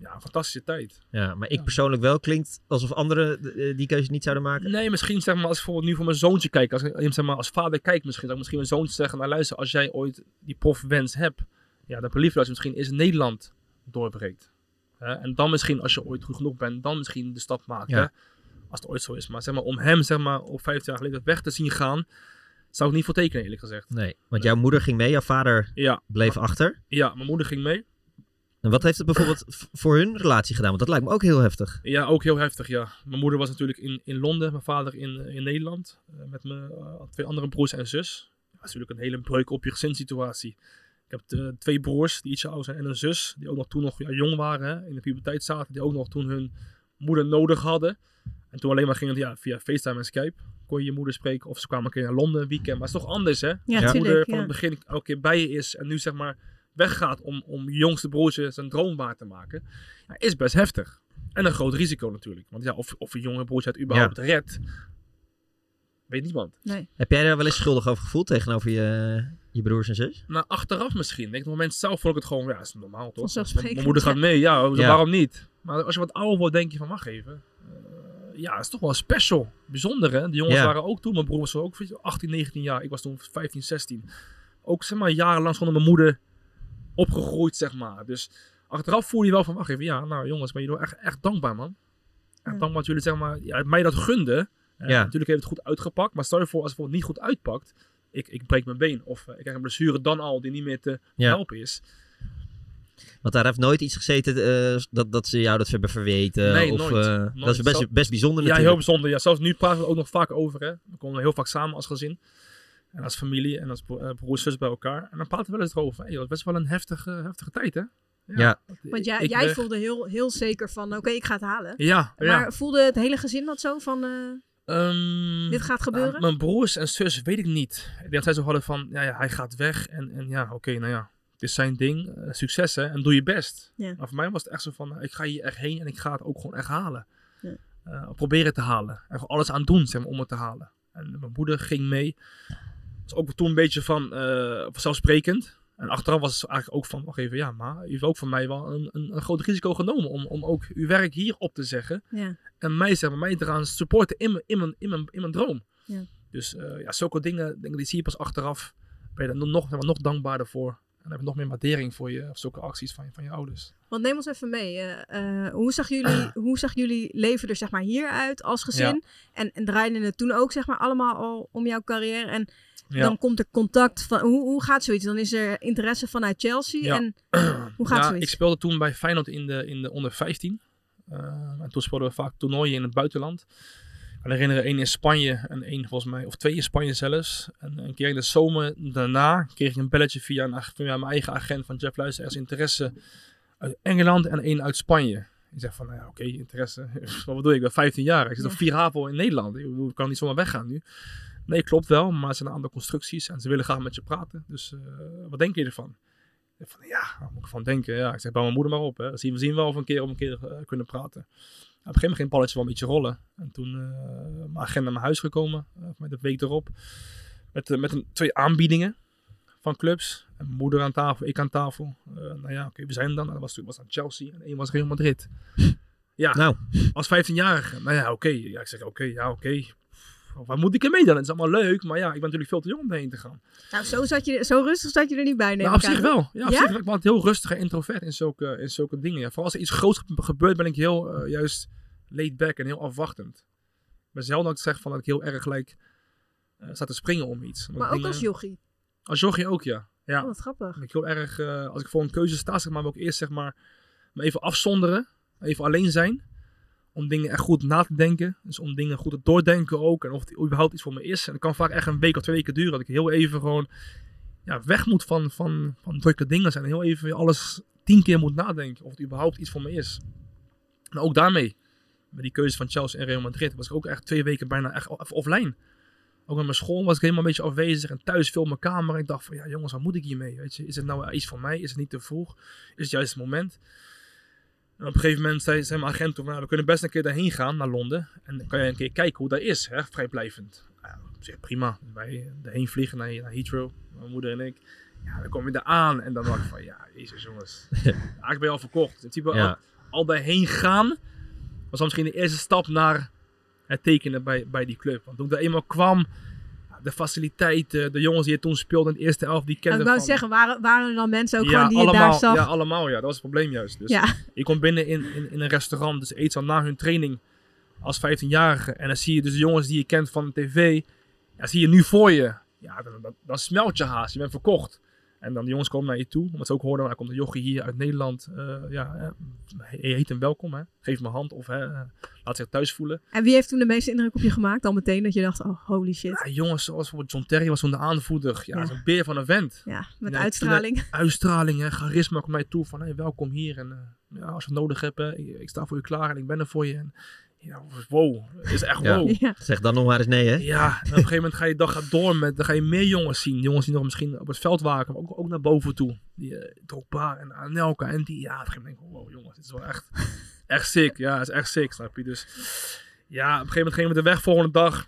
ja, een fantastische tijd. Ja, maar ik Ja. persoonlijk wel klinkt alsof anderen eh, die keuze niet zouden maken. Nee, misschien zeg maar als ik bijvoorbeeld nu voor mijn zoontje kijk. Als ik zeg maar, als vader kijk misschien. Ik misschien mijn zoontje zeggen, nou luister, als jij ooit die profwens hebt. Ja, dat je misschien eens Nederland doorbreekt. Hè? en dan misschien, als je ooit goed genoeg bent, dan misschien de stap maken. Ja. hè. Als het ooit zo is. Maar zeg maar, om hem zeg maar, op 15 jaar geleden weg te zien gaan, zou ik niet voor tekenen eerlijk gezegd. Nee, want jouw moeder ging mee, jouw vader Ja, bleef achter. ja, mijn moeder ging mee. En wat heeft het bijvoorbeeld voor hun relatie gedaan? Want dat lijkt me ook heel heftig. Ja, ook heel heftig, ja. Mijn moeder was natuurlijk in, in Londen, mijn vader in, eh, in Nederland. eh, met mijn eh, twee andere broers en zus. Ja, natuurlijk een hele breuk op je gezinssituatie. Ik heb twee broers die ietsje ouder zijn en een zus. Die ook nog toen nog ja, jong waren, hè, in de puberteit zaten. Die ook nog toen hun moeder nodig hadden. En toen alleen maar ging het ja, via FaceTime en Skype. Kon je je moeder spreken of ze kwamen een keer naar Londen een weekend. Maar het is toch anders, hè? Ja, Als je moeder van het begin elke keer bij je is en nu zeg maar weggaat om, om je jongste broertje zijn droom waar te maken. Ja, is best heftig. En een groot risico natuurlijk. Want ja, of, of een jonge broertje het überhaupt redt, weet niemand. Nee. Heb jij daar wel eens schuldig over gevoeld tegenover je, je broers en zus? Maar achteraf misschien. Denk, op het moment zelf vond ik het gewoon, ja, is normaal toch? Mijn moeder gaat mee, ja, waarom niet? Maar als je wat ouder wordt, denk je van, wacht even. Eh, ja, het is toch wel special. Bijzonder, hè? De jongens Ja. waren ook toen, mijn broer was ook 18, 19 jaar. Ik was toen 15, 16. Ook, zeg maar, jarenlang zonder mijn moeder opgegroeid, zeg maar. Dus achteraf voel je wel van, wacht even, ja, nou jongens, ben je wel echt, echt dankbaar, man. Echt Ja. dankbaar dat jullie, zeg maar, ja, mij dat gunden. Eh, Ja. Natuurlijk heeft het goed uitgepakt, maar stel je voor, als het bijvoorbeeld niet goed uitpakt, ik, ik breek mijn been. Of eh, ik krijg een blessure dan al die niet meer te Ja. helpen is. Want daar heeft nooit iets gezeten eh, dat, dat ze jou dat hebben verweten. Nee, of, nooit. eh, Nooit. Dat is best, best bijzonder Ja, heel natuurlijk. bijzonder. Ja, zelfs nu praten we ook nog vaak over. Hè. We komen heel vaak samen als gezin. En als familie en als bro- broers zus bij elkaar. En dan praten we wel eens erover. Hey, dat was best wel een heftige, heftige tijd, hè? Ja. Want jij, Ik jij weg. voelde heel, heel zeker van, oké, ik ga het halen. Ja, ja. Maar voelde het hele gezin dat zo van, eh, Ehm, dit gaat gebeuren? nou, mijn broers en zus weet ik niet. Ik denk dat zij zo hadden van, ja, ja hij gaat weg. En, en ja, oké, nou ja. Het is zijn ding. eh, succes, hè. En doe je best. Ja. Maar voor mij was het echt zo van, nou, ik ga hier echt heen en ik ga het ook gewoon echt halen. Ja. Eh, proberen te halen. En gewoon alles aan doen, zeg maar, om het te halen. En mijn moeder ging mee. was ook toen een beetje van, eh vanzelfsprekend. En achteraf was het eigenlijk ook van, wacht even, ja, maar u heeft ook van mij wel een, een, een groot risico genomen om, om ook uw werk hier op te zeggen. Ja. En mij, zeg maar, mij eraan supporten in mijn, in mijn, in mijn, in mijn droom. Ja. Dus eh, ja, zulke dingen, dingen die zie je pas achteraf. Ben je er nog, zeg maar, nog dankbaarder voor. En dan heb je nog meer waardering voor je, of zulke acties van, je- van je ouders. Want neem ons even mee. eh, eh, hoe, zag jullie, hoe zag jullie leven er zeg maar hier uit als gezin? En, en draaide het toen ook zeg maar allemaal al om jouw carrière? En Ja. dan komt er contact van... Hoe, hoe gaat zoiets? Dan is er interesse vanuit Chelsea. Ja. En hoe gaat ja, zoiets? ik speelde toen bij Feyenoord in de, in de onder 15. Eh, en toen speelden we vaak toernooien in het buitenland. Ik kan herinneren, één in Spanje en één volgens mij, of twee in Spanje zelfs. En een keer in de zomer daarna kreeg ik een belletje via, een, via mijn eigen agent van Jeff Luister. Er is interesse uit Engeland en één uit Spanje. Ik zeg van, nou ja, oké, interesse. Wat bedoel je? Ik ben 15 jaar. Ik zit Ja. op vier haven in Nederland. Ik, bedoel, ik kan niet zomaar weggaan nu. Nee, klopt wel, maar er zijn een aantal constructies en ze willen graag met je praten. Dus eh, wat denk je ervan? Ik van, ja, moet ik van denken? Ja, ik zeg, bel mijn moeder maar op. Hè. Zien, we zien wel of we een keer op een keer eh, kunnen praten. Op een gegeven moment ging het balletje wel een beetje rollen. En toen eh mijn agent naar mijn huis gekomen, eh, met de week erop. Met, eh, met een, twee aanbiedingen van clubs. En mijn moeder aan tafel, ik aan tafel. Nou ja, oké, we zijn er dan. Dat was, toen was dan Chelsea en één was Real Madrid. Ja, Nou, als 15-jarige. Nou ja, oké. Ja, ik zeg, oké, ja, oké. Waar moet ik ermee dan? Het is allemaal leuk, maar ja, ik ben natuurlijk veel te jong om erheen te gaan. Nou, zo, zat je, zo rustig zat je er niet bij, neem Nou, op zich wel. Ja, op Ja? zich wel. Ik ben heel rustig en introvert in zulke, in zulke dingen. Ja. Vooral als er iets groots ge- gebeurt, ben ik heel eh, juist laid back en heel afwachtend. Ik ben zelden dat ik zeg van dat ik heel erg gelijk eh sta te springen om iets. Maar ook als jochie. Als jochie ook, ja. Ja, Oh, wat grappig. ik heel erg, eh, als ik voor een keuze sta, zeg maar, wil ik eerst zeg maar, me even afzonderen. Even alleen zijn. Om dingen echt goed na te denken. Dus om dingen goed te doordenken ook. En of het überhaupt iets voor me is. En het kan vaak echt een week of twee weken duren. Dat ik heel even gewoon ja, weg moet van, van, van drukke dingen. En heel even alles tien keer moet nadenken. Of het überhaupt iets voor me is. En ook daarmee. Met die keuze van Chelsea en Real Madrid. Was ik ook echt twee weken bijna echt offline. Ook met mijn school was ik helemaal een beetje afwezig. En thuis veel mijn kamer. Ik dacht van ja jongens, wat moet ik hiermee? Weet je? Is het nou iets voor mij? Is het niet te vroeg? Is het juist het moment? En op een gegeven moment zei, zei mijn agent toen, nou, we kunnen best een keer daarheen gaan, naar Londen. En dan kan je een keer kijken hoe dat is, hè, vrijblijvend. Nou, op zich prima. Wij erheen vliegen naar, naar Heathrow, mijn moeder en ik. Ja, dan kom je daar aan en dan dacht ik van, ja, jezus jongens. ik ben al verkocht. Principe Ja. al, al daarheen gaan, was dan misschien de eerste stap naar het tekenen bij, bij die club. Want toen ik daar eenmaal kwam, de faciliteiten, de jongens die er toen speelden in de eerste elf, die kenden ik wou zeggen, waren, waren er dan mensen ook ja, gewoon die je daar zag? ja, allemaal, ja. Dat was het probleem juist. Dus Ja. je komt binnen in, in, in een restaurant, dus eet al na hun training als 15-jarige. En dan zie je dus de jongens die je kent van de tv, ja, zie je nu voor je. Ja, dan, dan, dan smelt je haast, je bent verkocht. En dan de jongens komen naar je toe, omdat ze ook hoorden, er komt een jochie hier uit Nederland. eh, ja, je heet hem welkom, hè. geef hem een hand of hè, eh, laat zich thuis voelen. En wie heeft toen de meeste indruk op je gemaakt? Al meteen dat je dacht, oh holy shit. Ja, jongens zoals bijvoorbeeld John Terry was toen de aanvoerder. Ja, Ja. zo'n beer van een vent. Ja, met Ja, uitstraling. uitstraling en charisma komt mij toe van hey, welkom hier en eh, ja, als je het nodig hebt, hè, ik, ik sta voor je klaar en ik ben er voor je. En, ja, wow, is echt wow. Ja. zeg dan nog maar eens nee, hè? Ja, en op een gegeven moment ga je dag gaat door met, dan ga je meer jongens zien. Jongens die nog misschien op het veld waren, maar ook, ook naar boven toe. Die uh, Drogba en Anelka en die, ja, op een gegeven moment denk ik, wow jongens, dit is wel echt, echt sick. Ja, het is echt sick, snap je. Dus ja, op een gegeven moment gingen we de weg volgende dag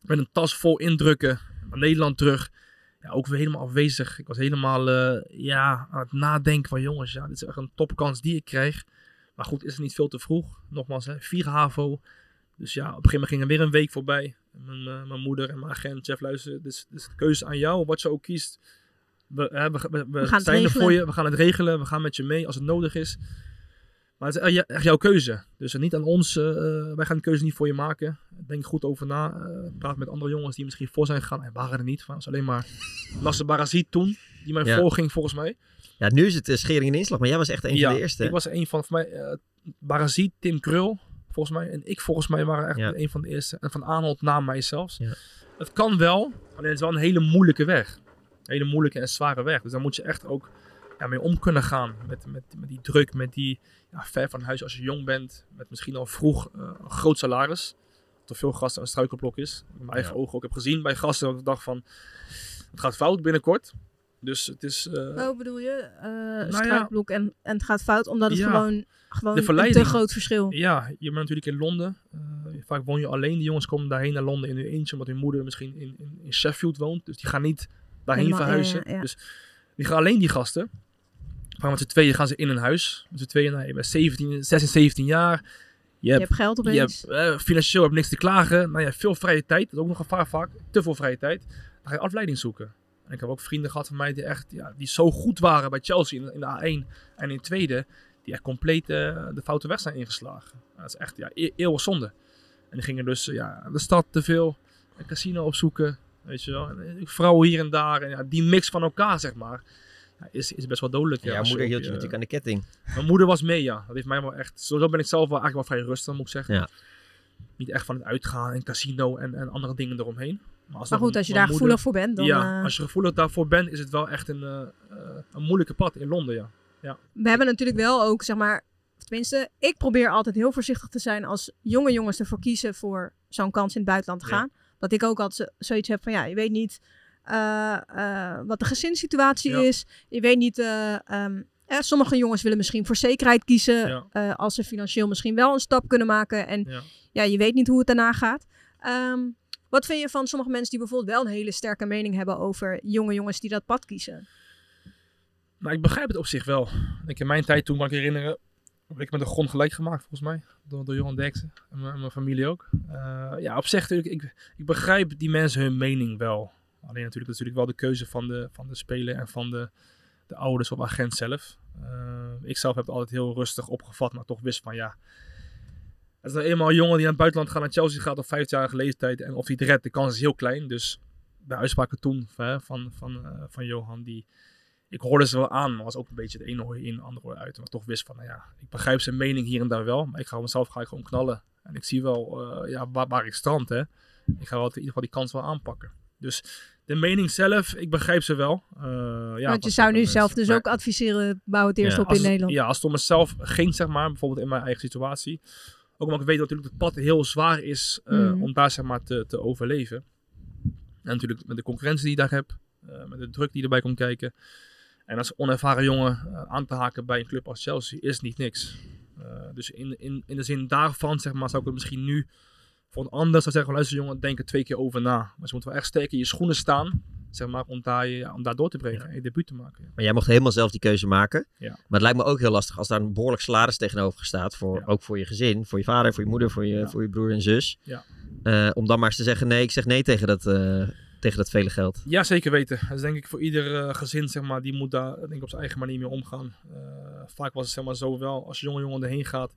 met een tas vol indrukken naar Nederland terug. Ja, ook weer helemaal afwezig. Ik was helemaal eh, ja, aan het nadenken van jongens, ja, dit is echt een topkans die ik krijg. Maar goed, is het niet veel te vroeg. Nogmaals, hè, 4 HAVO. Dus ja, op een gegeven moment ging er weer een week voorbij. Mijn, eh, mijn moeder en mijn agent, Jeff, luister, dit is, dit is de keuze aan jou, wat je ook kiest. We, hè, we, we, we gaan het zijn er voor je, we gaan het regelen, we gaan met je mee als het nodig is. Maar het is echt- jouw keuze. Dus niet aan ons, eh, eh, wij gaan de keuze niet voor je maken. Denk goed over na. eh, praat met andere jongens die misschien voor zijn gegaan. En waren er niet. Het was alleen maar Nasser Barazit toen, die mij Ja. voorging volgens mij. Ja, nu is het uh, schering en inslag, maar jij was echt een van de eerste. Ik was een van, voor mij, uh, Barazit, Tim Krul, volgens mij. En ik volgens mij waren echt Ja. een van de eerste. En Van Aanholt na mij zelfs. Ja. Het kan wel, alleen het is wel een hele moeilijke weg. Een hele moeilijke en zware weg. Dus daar moet je echt ook ja, mee om kunnen gaan. Met, met, met die druk, met die ja, ver van huis als je jong bent. Met misschien al vroeg uh, een groot salaris. Wat veel gasten een struikelblok is. Mijn eigen ogen ook heb gezien bij gasten. Dat ik dacht van, het gaat fout binnenkort. Dus het is... eh, Oh, bedoel je? Uh, ja. en, en het gaat fout omdat het Ja. gewoon, gewoon De een te groot verschil. Ja, je bent natuurlijk in Londen. Uh, vaak woon je alleen. Die jongens komen daarheen naar Londen in hun eentje, omdat hun moeder misschien in, in, in Sheffield woont. Dus die gaan niet daarheen Helemaal, verhuizen. ja, ja, ja. Dus Die gaan alleen die gasten. Gaan met z'n tweeën gaan ze in een huis. Met z'n tweeën, nou, je bent 17, 16, 17 jaar. Je Je hebt, hebt geld je opeens. hebt eh, financieel heb je niks te klagen. Nou, je hebt veel vrije tijd. Dat is ook nog een vaak. Te veel vrije tijd. Dan ga je afleiding zoeken. En ik heb ook vrienden gehad van mij die echt ja, die zo goed waren bij Chelsea in, in de A1 en in de tweede. Die echt compleet eh, de foute weg zijn ingeslagen. Dat is echt ja, e eeuwig zonde. En die gingen dus eh, ja, de stad te veel. Een casino opzoeken. Weet je wel. En, eh, vrouwen hier en daar. En ja, die mix van elkaar, zeg maar. Ja, is, is best wel dodelijk. Ja, moeder hield je natuurlijk aan de ketting. Mijn moeder was mee, ja. Dat heeft mij wel echt... Sowieso ben ik zelf wel eigenlijk wel vrij rustig, moet ik zeggen. Ja. Niet echt van het uitgaan en casino en, en andere dingen eromheen. Maar, goed, als je daar moeder- gevoelig voor bent, dan... ja, eh, als je gevoelig daarvoor bent, is het wel echt een, eh, een moeilijke pad in Londen, ja. We hebben natuurlijk wel ook, zeg maar... Tenminste, ik probeer altijd heel voorzichtig te zijn als jonge jongens ervoor kiezen voor zo'n kans in het buitenland te Ja. gaan. Dat ik ook altijd zo- zoiets heb van, ja, je weet niet eh, wat de gezinssituatie Ja. is. Je weet niet... eh, ehm, eh, sommige jongens willen misschien voor zekerheid kiezen Ja. als ze financieel misschien wel een stap kunnen maken. En Ja. ja, je weet niet hoe het daarna gaat. Ehm, wat vind je van sommige mensen die bijvoorbeeld wel een hele sterke mening hebben over jonge jongens die dat pad kiezen? Nou, ik begrijp het op zich wel. Ik in mijn tijd toen, kan ik herinneren, heb ik met de grond gelijk gemaakt, volgens mij. Door, door Johan en mijn, familie ook. Eh, ja, op zich natuurlijk, ik, ik begrijp die mensen hun mening wel. Alleen natuurlijk, natuurlijk wel de keuze van de, van de speler en van de, de ouders of agent zelf. Eh, ik zelf heb het altijd heel rustig opgevat, maar toch wist van ja. Het is nou eenmaal een jongen die naar het buitenland gaat, naar Chelsea gaat op 15-jarige leeftijd. En of hij het redt, de kans is heel klein. Dus de uitspraken toen hè, van, van, eh, van Johan, die, ik hoorde ze wel aan, maar was ook een beetje de ene hoor in, de andere hoor uit. Maar toch wist van, nou ja, ik begrijp zijn mening hier en daar wel, maar ik ga mezelf ga ik gewoon knallen. En ik zie wel eh, ja, waar, waar ik strand, hè. Ik ga wel in ieder geval die kans wel aanpakken. Dus de mening zelf, ik begrijp ze wel. Eh, ja, Want je zou nu zelf dus Maar ook adviseren, bouw het eerst Ja, op als in Nederland. Ja, als het om mezelf ging, zeg maar, bijvoorbeeld in mijn eigen situatie. Ook omdat ik weet dat natuurlijk het pad heel zwaar is eh, Mhm. om daar zeg maar te, te overleven. En natuurlijk met de concurrentie die je daar hebt, eh, met de druk die erbij komt kijken. En als onervaren jongen eh, aan te haken bij een club als Chelsea is niet niks. Dus in, in, in de zin daarvan, zeg maar, zou ik het misschien nu voor een ander zou zeggen, luister jongen, denk er twee keer over na. Maar ze moeten wel echt sterk in je schoenen staan, zeg maar, om daar, ja, om daar door te breken en je debuut te maken. Maar jij mocht helemaal zelf die keuze maken. Ja. Maar het lijkt me ook heel lastig als daar een behoorlijk salaris tegenover staat. Voor. Ook voor je gezin, voor je vader, voor je moeder, voor je, voor je broer en zus. Ja. Eh, om dan maar eens te zeggen, nee, ik zeg nee tegen dat, eh, tegen dat vele geld. Ja, zeker weten. Dat is denk ik voor ieder eh, gezin, zeg maar, die moet daar denk ik op zijn eigen manier mee omgaan. Vaak was het zeg maar zo wel, als je jonge jongen erheen gaat,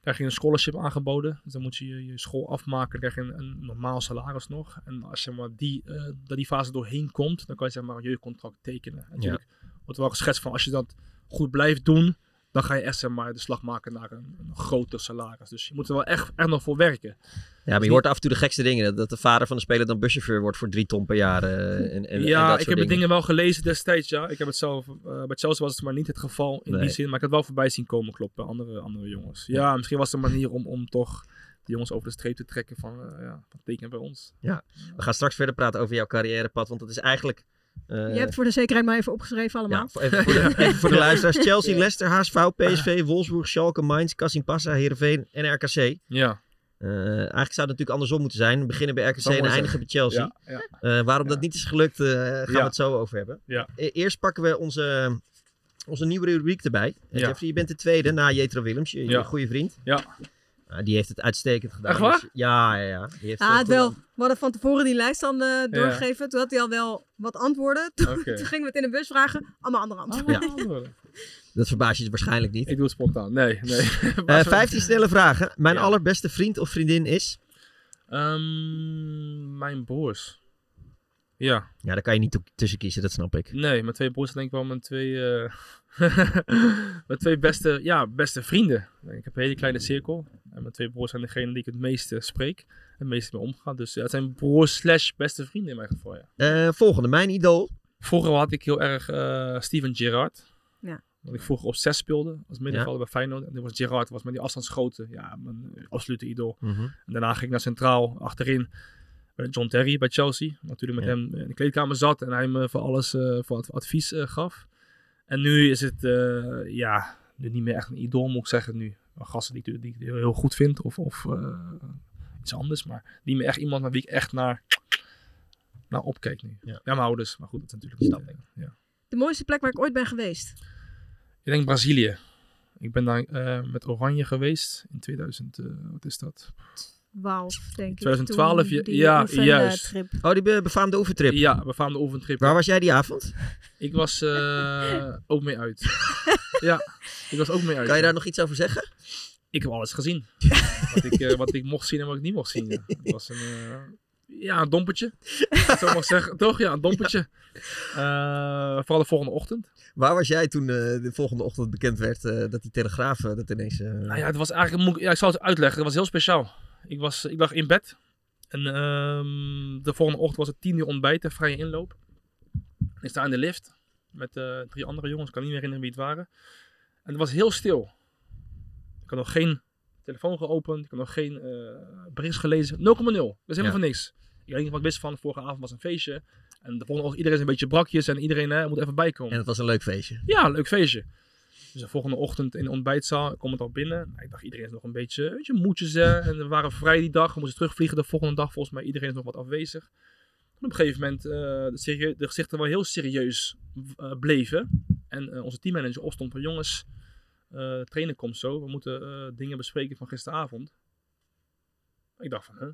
krijg je een scholarship aangeboden. Dus dan moet je je, je school afmaken, dan krijg je een, een normaal salaris nog. En als je maar die, eh, dat die fase doorheen komt, dan kan je zeg maar een jeugdcontract tekenen. En natuurlijk wordt wel geschetst van, als je dat goed blijft doen, dan ga je echt zeg maar de slag maken naar een, een groter salaris. Dus je moet er wel echt, echt nog voor werken. Ja, maar je hoort af en toe de gekste dingen. Dat, dat de vader van de speler dan buschauffeur wordt voor drie ton per jaar. eh, en, en, ja, dat ik heb de dingen wel gelezen destijds, ja. Ik heb het zelf, eh, bij Chelsea was het maar niet het geval in Nee. die zin, maar ik had het wel voorbij zien komen kloppen, andere, andere jongens. Ja, misschien was het een manier om, om toch de jongens over de streep te trekken van, eh, ja, van teken bij ons. We gaan straks verder praten over jouw carrièrepad. Want het is eigenlijk... eh, je hebt voor de zekerheid maar even opgeschreven allemaal. ja, voor- even, voor de, even voor de luisteraars. Chelsea, Leicester, HSV, PSV, Wolfsburg, Schalke, Mainz, Kassimpasa, Heerenveen en RKC. Ja, Eh, eigenlijk zou het natuurlijk andersom moeten zijn. Beginnen bij RKC en eindigen bij Chelsea. ja, ja. Eh, waarom Ja. dat niet is gelukt, eh, gaan we het zo over hebben. Ja. E- eerst pakken we onze, onze nieuwe rubriek erbij. Jeffrey, je bent de tweede na Jetro Willems, je, je goede vriend. Ja. Nou, die heeft het uitstekend gedaan. Echt waar? Dus- ja, ja, ja. Die heeft Ja, het wel. We hadden van tevoren die lijst dan eh, Ja. doorgegeven. Toen had hij al wel wat antwoorden. Toen, gingen we het in de bus vragen. Allemaal andere antwoorden. Ja. Dat verbaast je waarschijnlijk niet. Ik doe het spontaan. Nee, nee. Eh 15 snelle vragen. Mijn Ja. allerbeste vriend of vriendin is? Ehm, mijn broers. Ja, Ja, daar kan je niet tussen kiezen, dat snap ik. nee, mijn twee broers zijn denk ik wel mijn twee, eh, mijn twee beste, ja, beste vrienden. Ik heb een hele kleine cirkel. En mijn twee broers zijn degene die ik het meeste spreek. Het meeste mee omga. Dus ja, het zijn broers slash beste vrienden in mijn geval, ja. Eh, volgende, mijn idool. Vroeger had ik heel erg eh, Steven Gerrard. Ja. Want ik vroeger op 6 speelde als middenvelder bij Feyenoord. En toen was Gerrard was met die afstandsschoten. Ja, mijn eh, absolute idool. Mhm. En daarna ging ik naar Centraal achterin. Bij John Terry bij Chelsea. Natuurlijk met Ja. hem in de kleedkamer zat. En hij me voor alles eh, voor advies eh, gaf. En nu is het eh, ja, nu niet meer echt een idool moet ik zeggen nu. Een gasten die, ik- die ik heel goed vind. Of, of eh, iets anders. Maar niet meer echt iemand naar wie ik echt naar, naar opkeek nu. Ja. Ja, mijn ouders. Maar goed, dat is natuurlijk niet, eh, ja. De mooiste plek waar ik ooit ben geweest. Ik denk Brazilië. Ik ben daar eh, met Oranje geweest in 2000, eh, wat is dat? Wauw, denk ik. 2012, toen ja, juist. trip. Oh, die be- befaamde oefentrip. Ja, we kwamen de oefentrip. Waar was jij die avond? Ik was eh, ook mee uit. ja, ik was ook mee uit. Kan je ja. daar nog iets over zeggen? Ik heb alles gezien. wat, ik, eh, wat ik mocht zien en wat ik niet mocht zien. Ja. Het was een, eh, ja, een dompertje. Zo mag zeggen. Toch? Ja, een dompertje. Eh, vooral de volgende ochtend. Waar was jij toen eh, de volgende ochtend bekend werd eh, dat die Telegraaf dat ineens... eh, Nou ja, het was eigenlijk, ja, ik zal het uitleggen. Het was heel speciaal. Ik, was, ik lag in bed. En ehm, de volgende ochtend was het tien uur ontbijten, vrije inloop. Ik sta in de lift met eh, drie andere jongens. Ik kan niet meer herinneren wie het waren. En het was heel stil. Ik had nog geen telefoon geopend. Ik had nog geen eh bericht gelezen. 0,0. Dat is helemaal Ja. van niks. Ik weet niet wat ik wist van. Vorige avond was een feestje. En de volgende ochtend iedereen is een beetje brakjes. En iedereen hè, moet even bijkomen. En het was een leuk feestje. Ja, leuk feestje. Dus de volgende ochtend in de ontbijtzaal kom ik al binnen. Nou, ik dacht, iedereen is nog een beetje, weet je, moedjes. Hè? En we waren vrij die dag. We moesten terugvliegen de volgende dag. Volgens mij iedereen is nog wat afwezig. Op een gegeven moment uh, de, gezichten wel heel serieus eh, bleven. En eh, onze teammanager opstond van jongens, trainen komt zo. We moeten dingen bespreken van gisteravond. Ik dacht van, huh?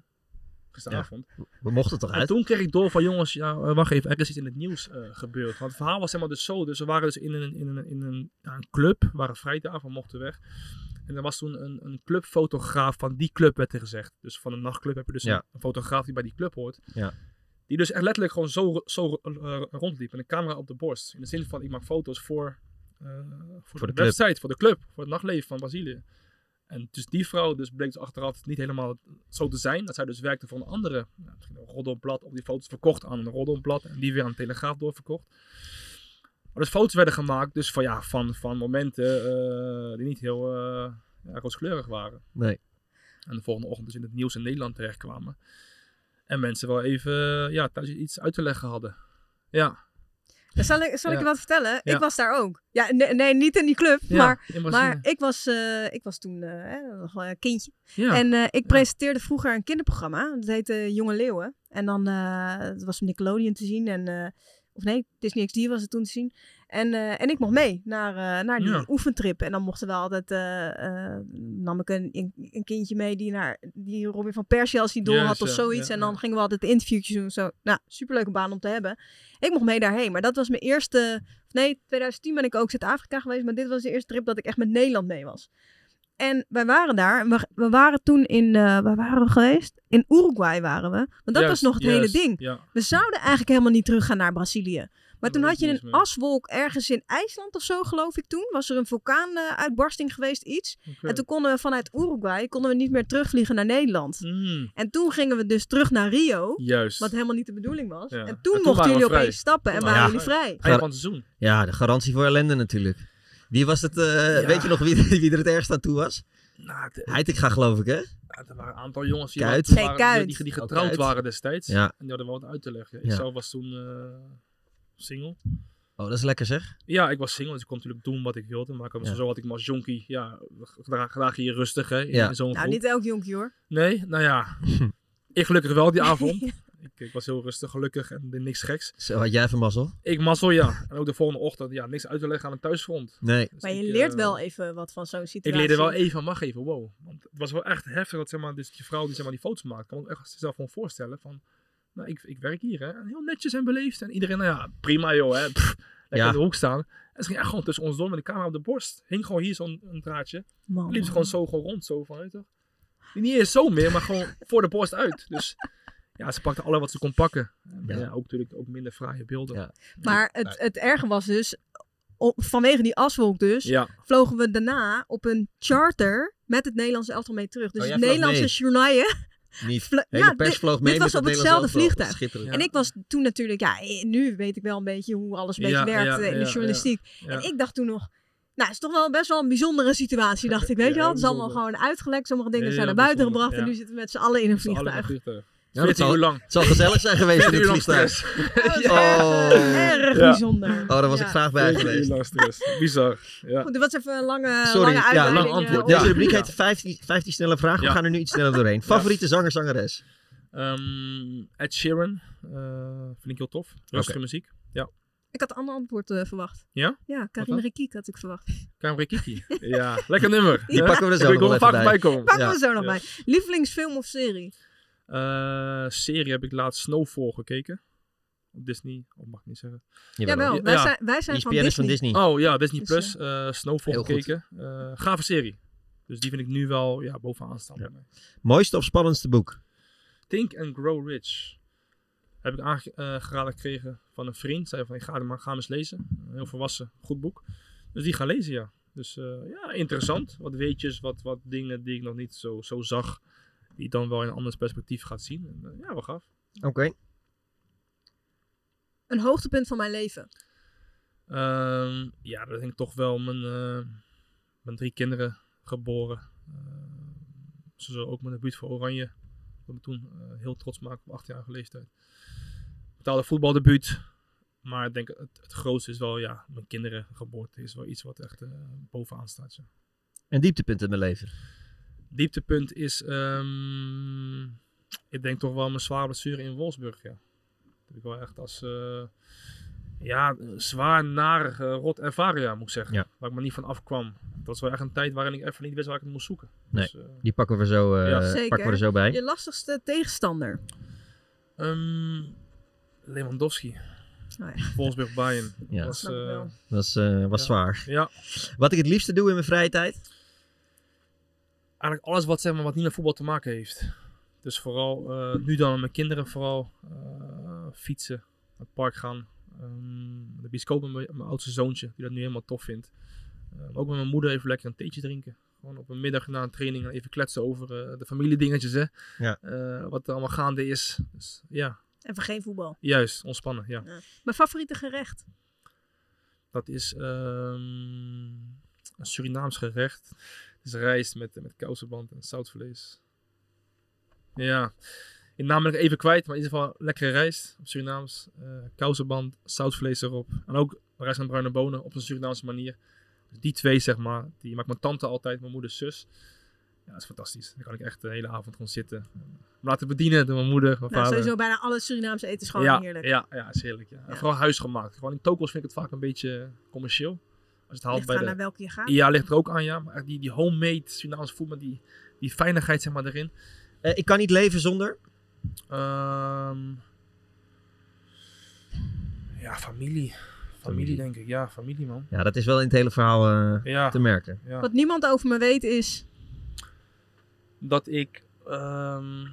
Gisteravond. We mochten toch En uit? toen kreeg ik door van jongens, ja, eh, wacht even, er is iets in het nieuws eh, gebeurd. Want het verhaal was helemaal dus zo. Dus we waren dus in een, in een, in een, ja, een club, we waren vrijdag, we mochten weg. En er was toen een, een clubfotograaf van die club, werd er gezegd. Dus van een nachtclub heb je dus Ja. een, een fotograaf die bij die club hoort. Ja. Die dus echt letterlijk gewoon zo, zo eh, rondliep met een camera op de borst. In de zin van, ik maak foto's voor, voor, de de, website, voor de club, voor het nachtleven van Brazilië. En dus die vrouw dus bleek dus achteraf niet helemaal zo te zijn. Dat zij dus werkte voor een andere, nou, misschien een roddelblad, op die foto's verkocht aan een roddelblad. En die weer aan de Telegraaf doorverkocht. Maar dus foto's werden gemaakt dus van, ja, van, van momenten eh, die niet heel eh ja, rooskleurig waren. Nee. En de volgende ochtend dus in het nieuws in Nederland terechtkwamen. En mensen wel even ja, thuis iets uit te leggen hadden. Ja. Zal ik, zal ik je wat vertellen? Ik was daar ook. Ja, nee, nee niet in die club, maar, maar ik, was, eh, ik was toen eh, nog een kindje. En eh, ik presenteerde vroeger een kinderprogramma. Dat heette Jonge Leeuwen. En dan het was Nickelodeon te zien. En, of nee, Disney XD was het toen te zien. En, eh, en ik mocht mee naar, eh, naar die Ja. oefentrip. En dan mochten we altijd... eh, nam ik een, een, kindje mee die, naar, die Robin van Persie als idool Juist, had of ja, zoiets. ja, en dan gingen we altijd interviewtjes doen. Zo. Nou, superleuke baan om te hebben. Ik mocht mee daarheen. Maar dat was mijn eerste... Nee, 2010 ben ik ook Zuid-Afrika geweest. Maar dit was de eerste trip dat ik echt met Nederland mee was. En wij waren daar. en We, we waren toen in... eh waar waren we geweest? In Uruguay waren we. Want dat Juist, was nog het juist, hele ding. Ja. We zouden eigenlijk helemaal niet teruggaan naar Brazilië. Maar toen had je een aswolk ergens in IJsland of zo, geloof ik toen. Was er een vulkaanuitbarsting geweest, iets. En toen konden we vanuit Uruguay konden we niet meer terugvliegen naar Nederland. Mm, En toen gingen we dus terug naar Rio. juist. Wat helemaal niet de bedoeling was. Ja. En En toen toen mochten jullie opeens stappen en waren jullie vrij. Einde van het seizoen. Ja, de garantie voor ellende natuurlijk. Wie was het? eh, Ja. Weet je nog wie, wie er het ergst aan toe was? Nou, het- Heitinga geloof ik, hè? Ja, er waren een aantal jongens die, Kuit. waren- Nee, waren- Kuit. die, die Ook getrouwd Kuit. waren destijds. Ja. En die hadden wel wat uit te leggen. Ik zelf was toen eh, single. Oh, dat is lekker zeg. Ja, ik was single, dus ik kon natuurlijk doen wat ik wilde. Maar ik had, Ja. zo had ik me als jonkie, ja, graag, graag hier rustig hè, in, Ja. in zo'n Nou, groep. niet elk jonkje hoor. Nee, nou ja. ik gelukkig wel die avond. ik, ik was heel rustig, gelukkig en deed niks geks. Zo had jij even mazzel? Ik mazzel, ja. En ook de volgende ochtend, ja, niks uit te leggen aan het thuisfront. Nee. Dus Maar je ik, leert eh, wel even wat van zo'n Ik situatie. leerde wel even, wacht even, wow. Want het was wel echt heftig dat zeg maar, dus die vrouw die zeg maar, die foto's maakt, kan me echt zichzelf gewoon voorstellen van, nou, ik, ik werk hier hè, en heel netjes en beleefd. En iedereen, nou ja, prima joh, hè, pff, lekker Ja. in de hoek staan. En ze ging echt gewoon tussen ons door met de camera op de borst. Hing gewoon hier zo'n een draadje. Liep ze gewoon zo gewoon rond, zo van, weet je toch. Niet eens zo meer, maar gewoon voor de borst uit. Dus ja, ze pakte alle wat ze kon pakken. En, Ja. ja. ook natuurlijk ook minder fraaie beelden. Ja. Maar het, het erge was dus, op, vanwege die aswolk dus, Ja, vlogen we daarna op een charter met het Nederlandse elftal mee terug. Dus Oh, het Nederlandse journaal. Niet. Hele ja, pers dit- vloog mee dit was met op het hetzelfde vliegtuig. En ik was toen natuurlijk, ja, eh, nu weet ik wel een beetje hoe alles een beetje Ja, werkt ja, eh, in de journalistiek. ja. En ik dacht toen nog, nou, het is toch wel best wel een bijzondere situatie, dacht ik. Weet Ja, je wel, het is allemaal gewoon uitgelekt. Sommige dingen zijn naar buiten gebracht en nu zitten we met z'n allen in een Z'n allen in een vliegtuig. Ja, dat 14 uur zal, lang. het zal gezellig zijn geweest in 14 het vliegtuig. Oh. Erg Ja. bijzonder. Oh, daar was Ja. ik graag bij 14 uur geweest. lang stress. Bizar. Ja. Goed, dit was even een lange, Sorry, lange ja, lang antwoord. eh, Deze Ja. rubriek Ja. heet 15, 15 snelle vragen. We gaan er nu iets sneller doorheen. Favoriete zanger, zangeres? Ehm, Ed Sheeran. eh, vind ik heel tof. Rustige muziek. Ja. Ik had een ander antwoord eh, verwacht. Ja? Ja, Karim? Rekiek had ik verwacht. Kamer Kiki. ja, lekker nummer. Die pakken we er zo nog even bij. Pakken Ja. we zo nog Ja. bij. Lievelingsfilm of serie? Eh, serie heb ik laatst Snowfall gekeken. Op Disney, of mag ik niet zeggen. Jawel, Ja. wij zijn, wij zijn ESPN van is van Disney. Oh ja, Disney Dus, Plus. eh Snowfall heel goed. gekeken. Eh gave serie. Dus die vind ik nu wel ja, bovenaan staan. Ja. Mooiste of spannendste boek? Think and Grow Rich. Heb ik aangeraden gekregen van een vriend. Zei van, ik ga hem maar ga hem eens lezen. Een heel volwassen, goed boek. Dus die gaan lezen, ja. Dus eh, ja, interessant. Wat weetjes, wat, wat dingen die ik nog niet zo, zo zag. Die dan wel in een ander perspectief gaat zien. En, eh, ja, wel gaaf. Oké. Een hoogtepunt van mijn leven. Ehm, ja, dat denk ik toch wel mijn, eh, mijn drie kinderen geboren. Ehm, ze zullen ook mijn debuut voor Oranje. Dat me toen eh, heel trots maken op achtjarige leeftijd. Betaalde voetbaldebuut. Maar ik denk het, het grootste is wel, ja, mijn kinderen geboorte is wel iets wat echt eh, bovenaan staat. Ja. Een dieptepunt in mijn leven. Dieptepunt is, ehm, ik denk toch wel mijn zware blessure in Wolfsburg. Ja. Dat heb ik wel echt als eh, ja, zwaar, narige, rot ervaren, ja, moet ik zeggen. Ja. Waar ik maar niet van afkwam. Dat was wel echt een tijd waarin ik even niet wist waar ik het moest zoeken. Nee. Dus, eh, Die pakken we zo, eh, Ja. Zeker. pakken we er zo bij. Je lastigste tegenstander. ehm, Lewandowski. Oh ja. Wolfsburg Bayern. Ja. Was, eh, was, eh, was Ja. zwaar. ja, Wat ik het liefste doe in mijn vrije tijd? Eigenlijk alles wat, zeg maar, wat niet met voetbal te maken heeft. Dus vooral, eh, nu dan met mijn kinderen vooral, eh, fietsen, naar het park gaan. Ehm, de bioscoop met mijn, mijn oudste zoontje, die dat nu helemaal tof vindt. Eh, maar ook met mijn moeder even lekker een theetje drinken. Gewoon op een middag na een training en even kletsen over eh, de familiedingetjes, hè. Ja. Eh, wat er allemaal gaande is. Dus ja, Even geen voetbal. juist, ontspannen, ja. Mijn favoriete gerecht. Dat is ehm, een Surinaams gerecht. Is rijst met, met kousenband en zoutvlees. Ja, in naam ben ik even kwijt, maar in ieder geval lekkere rijst op Surinaams. eh kousenband, zoutvlees erop. En ook rijst en bruine bonen op een Surinaamse manier. Dus die twee, zeg maar, die maakt mijn tante altijd, mijn moeders zus. Ja, dat is fantastisch. Dan kan ik echt de hele avond gewoon zitten. Me laten bedienen door mijn moeder, mijn Nou, vader. sowieso bijna alle Surinaamse eten is gewoon ja, heerlijk. Ja, ja, is heerlijk. Ja. Ja. Vooral huisgemaakt. Gewoon in tokos vind ik het vaak een beetje commercieel. Als het haalt Ligt bij de... naar welke je gaat. Ja, ligt er ook aan, ja. Maar die, die homemade Surinaamse food met die, die fijnigheid zeg maar erin. Eh, ik kan niet leven zonder. Ehm, ja, familie. Familie Familie. denk ik. Ja, familie man. Ja, dat is wel in het hele verhaal eh, Ja, te merken. ja. Wat niemand over me weet is... dat ik ehm,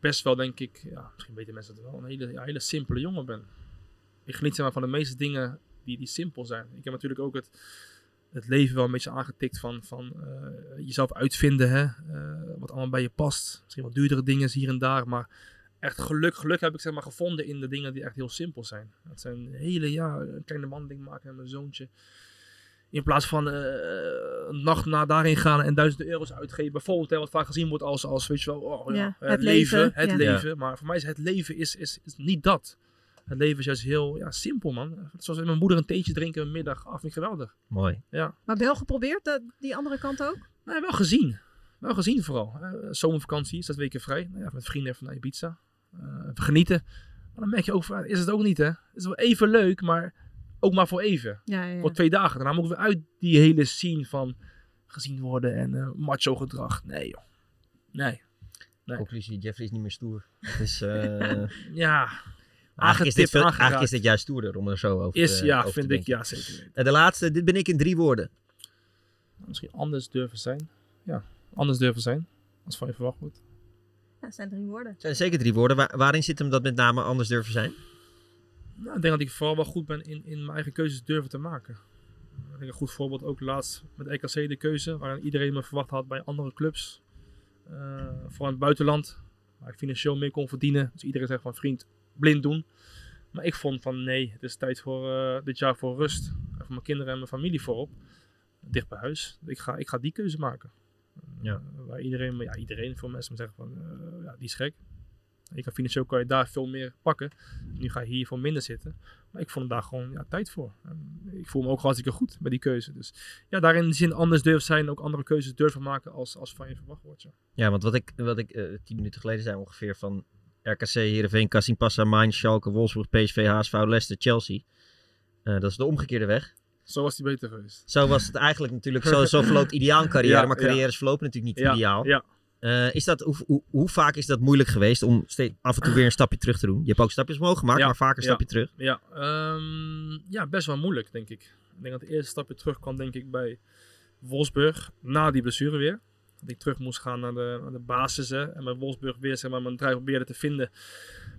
best wel denk ik, ja, misschien weten mensen het wel, een hele, ja, hele simpele jongen ben. Ik geniet zeg maar, van de meeste dingen die, die simpel zijn. Ik heb natuurlijk ook het, het leven wel een beetje aangetikt van, van eh, jezelf uitvinden, hè? eh, wat allemaal bij je past. Misschien wat duurdere dingen hier en daar, maar echt geluk, geluk heb ik zeg maar, gevonden in de dingen die echt heel simpel zijn. Het zijn hele, ja, een kleine wandeling maken met mijn zoontje. In plaats van eh, een nacht na daarin gaan en duizenden euro's uitgeven. Bijvoorbeeld, hè, wat vaak gezien wordt als, als weet je wel, oh, ja, Ja, het, het leven. leven, Het ja. leven. Maar voor mij is het leven is, is, is niet dat. Het leven is juist heel ja, simpel, man. Zoals met mijn moeder een theetje drinken een middag. Af, vind ik geweldig. Mooi. Ja. Maar wel geprobeerd, dat- die andere kant ook? Nee, wel gezien. Wel gezien vooral. Eh, zomervakantie, zes weken vrij. Nou ja, met vrienden even naar Ibiza. Eh, even genieten. Maar dan merk je ook, van, is het ook niet hè. Het is wel even leuk, maar ook maar voor even. Ja, ja, ja. Voor twee dagen. Daarna moeten we uit die hele scene van gezien worden en eh, macho gedrag. Nee joh. Nee. Nee. Conclusie, Jeffrey is niet meer stoer. Het is, eh, Ja, eigenlijk, is dit Aangetipt, veel- eigenlijk aangeraakt. is dit juist stoerder om er zo over is te, ja, over te vind ik ja zeker. En de laatste, dit ben ik in drie woorden. Misschien anders durven zijn. Ja, anders durven zijn. Als van je verwacht wordt. Ja, dat zijn drie woorden. Het zijn zeker drie woorden. Waar- waarin zit hem dat met name anders durven zijn? Nou, ik denk dat ik vooral wel goed ben in, in mijn eigen keuzes durven te maken. Ik denk een goed voorbeeld ook laatst met EKC de keuze, waarin iedereen me verwacht had bij andere clubs. Eh, vooral in het buitenland, waar ik financieel meer kon verdienen. Dus iedereen zegt van vriend, blind doen. Maar ik vond van nee, het is tijd voor eh, dit jaar voor rust. En voor mijn kinderen en mijn familie voorop. Dicht bij huis. Ik ga, ik ga die keuze maken. Ja. Eh, waar iedereen, ja iedereen, veel mensen me zeggen van eh, ja, die is gek. Je kan financieel kan je daar veel meer pakken. Nu ga je hier voor minder zitten. Maar ik vond daar gewoon ja, tijd voor. En ik voel me ook hartstikke goed bij die keuze. Dus ja, daarin de zin anders durven zijn. Ook andere keuzes durven maken als, als van je verwacht wordt. Ja. Ja, want wat ik, wat ik tien minuten geleden zei ongeveer van... RKC, Heerenveen, Kassim Passa, Mainz, Schalke, Wolfsburg, PSV, HSV, Leicester, Chelsea. Eh, dat is de omgekeerde weg. Zo was die beter geweest. Zo was het eigenlijk natuurlijk. Zo, zo verloopt ideaal een carrière, Ja, maar ja. carrières verlopen natuurlijk niet Ja, ideaal. Eh, is dat, hoe, hoe, hoe vaak is dat moeilijk geweest om steeds af en toe weer een stapje terug te doen? Je hebt ook stapjes omhoog gemaakt, Ja, maar vaak een ja. stapje terug. Ja, ehm, ja, best wel moeilijk, denk ik. Ik denk dat het eerste stapje terug kwam, denk ik, bij Wolfsburg. Na die blessure weer. Dat ik terug moest gaan naar de, de basis. Hè, en bij Wolfsburg weer zeg maar, mijn draai probeerde te vinden.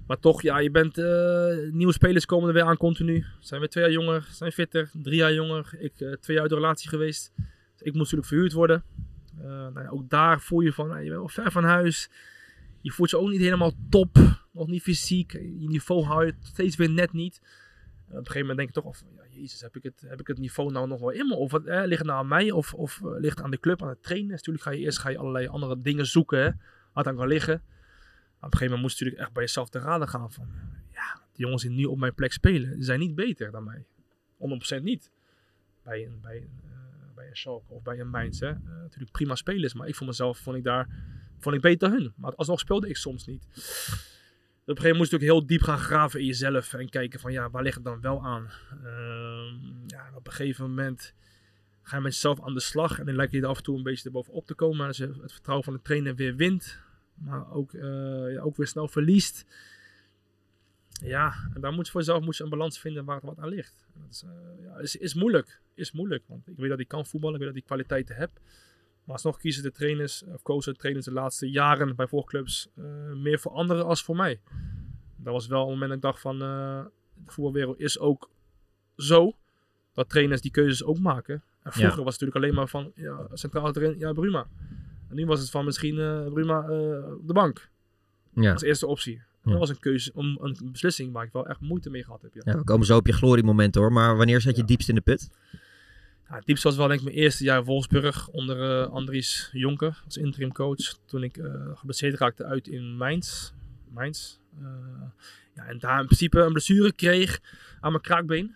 Maar toch, ja, je bent... eh, nieuwe spelers komen er weer aan continu. Zijn weer twee jaar jonger, zijn fitter. Drie jaar jonger. Ik eh, twee jaar uit de relatie geweest. Dus ik moest natuurlijk verhuurd worden. Eh, nou ja, ook daar voel je van, nou, je bent wel ver van huis. Je voelt je ook niet helemaal top. Nog niet fysiek. Je niveau je steeds weer net niet. Op een gegeven moment denk je toch, of, jezus, heb ik, het, heb ik het niveau nou nog wel in me? Of ligt het nou aan mij? Of, of eh, ligt het aan de club, aan het trainen? Natuurlijk ga je eerst ga je allerlei andere dingen zoeken. Wat aan kan liggen. Op een gegeven moment moest je natuurlijk echt bij jezelf te raden gaan van... Ja, die jongens die nu op mijn plek spelen, zijn niet beter dan mij. 100% niet. Bij een, bij een, eh, bij een Schalke of bij een Mainz. Hè? Eh, natuurlijk prima spelers, maar ik voor mezelf vond ik daar vond ik beter dan hun. Maar alsnog speelde ik soms niet. Op een gegeven moment moest je ook heel diep gaan graven in jezelf en kijken van ja, waar ligt het dan wel aan? Ehm, ja, op een gegeven moment ga je met jezelf aan de slag en dan lijkt je er af en toe een beetje erbovenop te komen. Als je het vertrouwen van de trainer weer wint, maar ook, eh, ja, ook weer snel verliest. Ja, en daar moet je voor jezelf moet een balans vinden waar het wat aan ligt. Dat is, eh, ja, is, is moeilijk. Is moeilijk, want ik weet dat ik kan voetballen, ik weet dat ik kwaliteiten heb. Maar alsnog kiezen de trainers, of kozen de trainers de laatste jaren bij voorclubs eh, meer voor anderen als voor mij. Dat was wel een moment dat ik dacht van, eh, de voetbalwereld is ook zo, dat trainers die keuzes ook maken. En vroeger was het natuurlijk alleen maar van, ja, centraal achterin, ja, Bruma. En nu was het van misschien eh, Bruma op de bank, Ja. als eerste optie. En Ja. Dat was een keuze, om, een beslissing waar ik wel echt moeite mee gehad heb. Ja. Ja, we komen zo op je gloriemomenten hoor. Maar wanneer zat je diepst in de put? Ja, het diepste was wel denk ik mijn eerste jaar Wolfsburg onder eh, Andries Jonker als interim coach. Toen ik eh geblesseerd raakte uit in Mainz. Mainz. Eh, ja, en daar in principe een blessure kreeg aan mijn kraakbeen.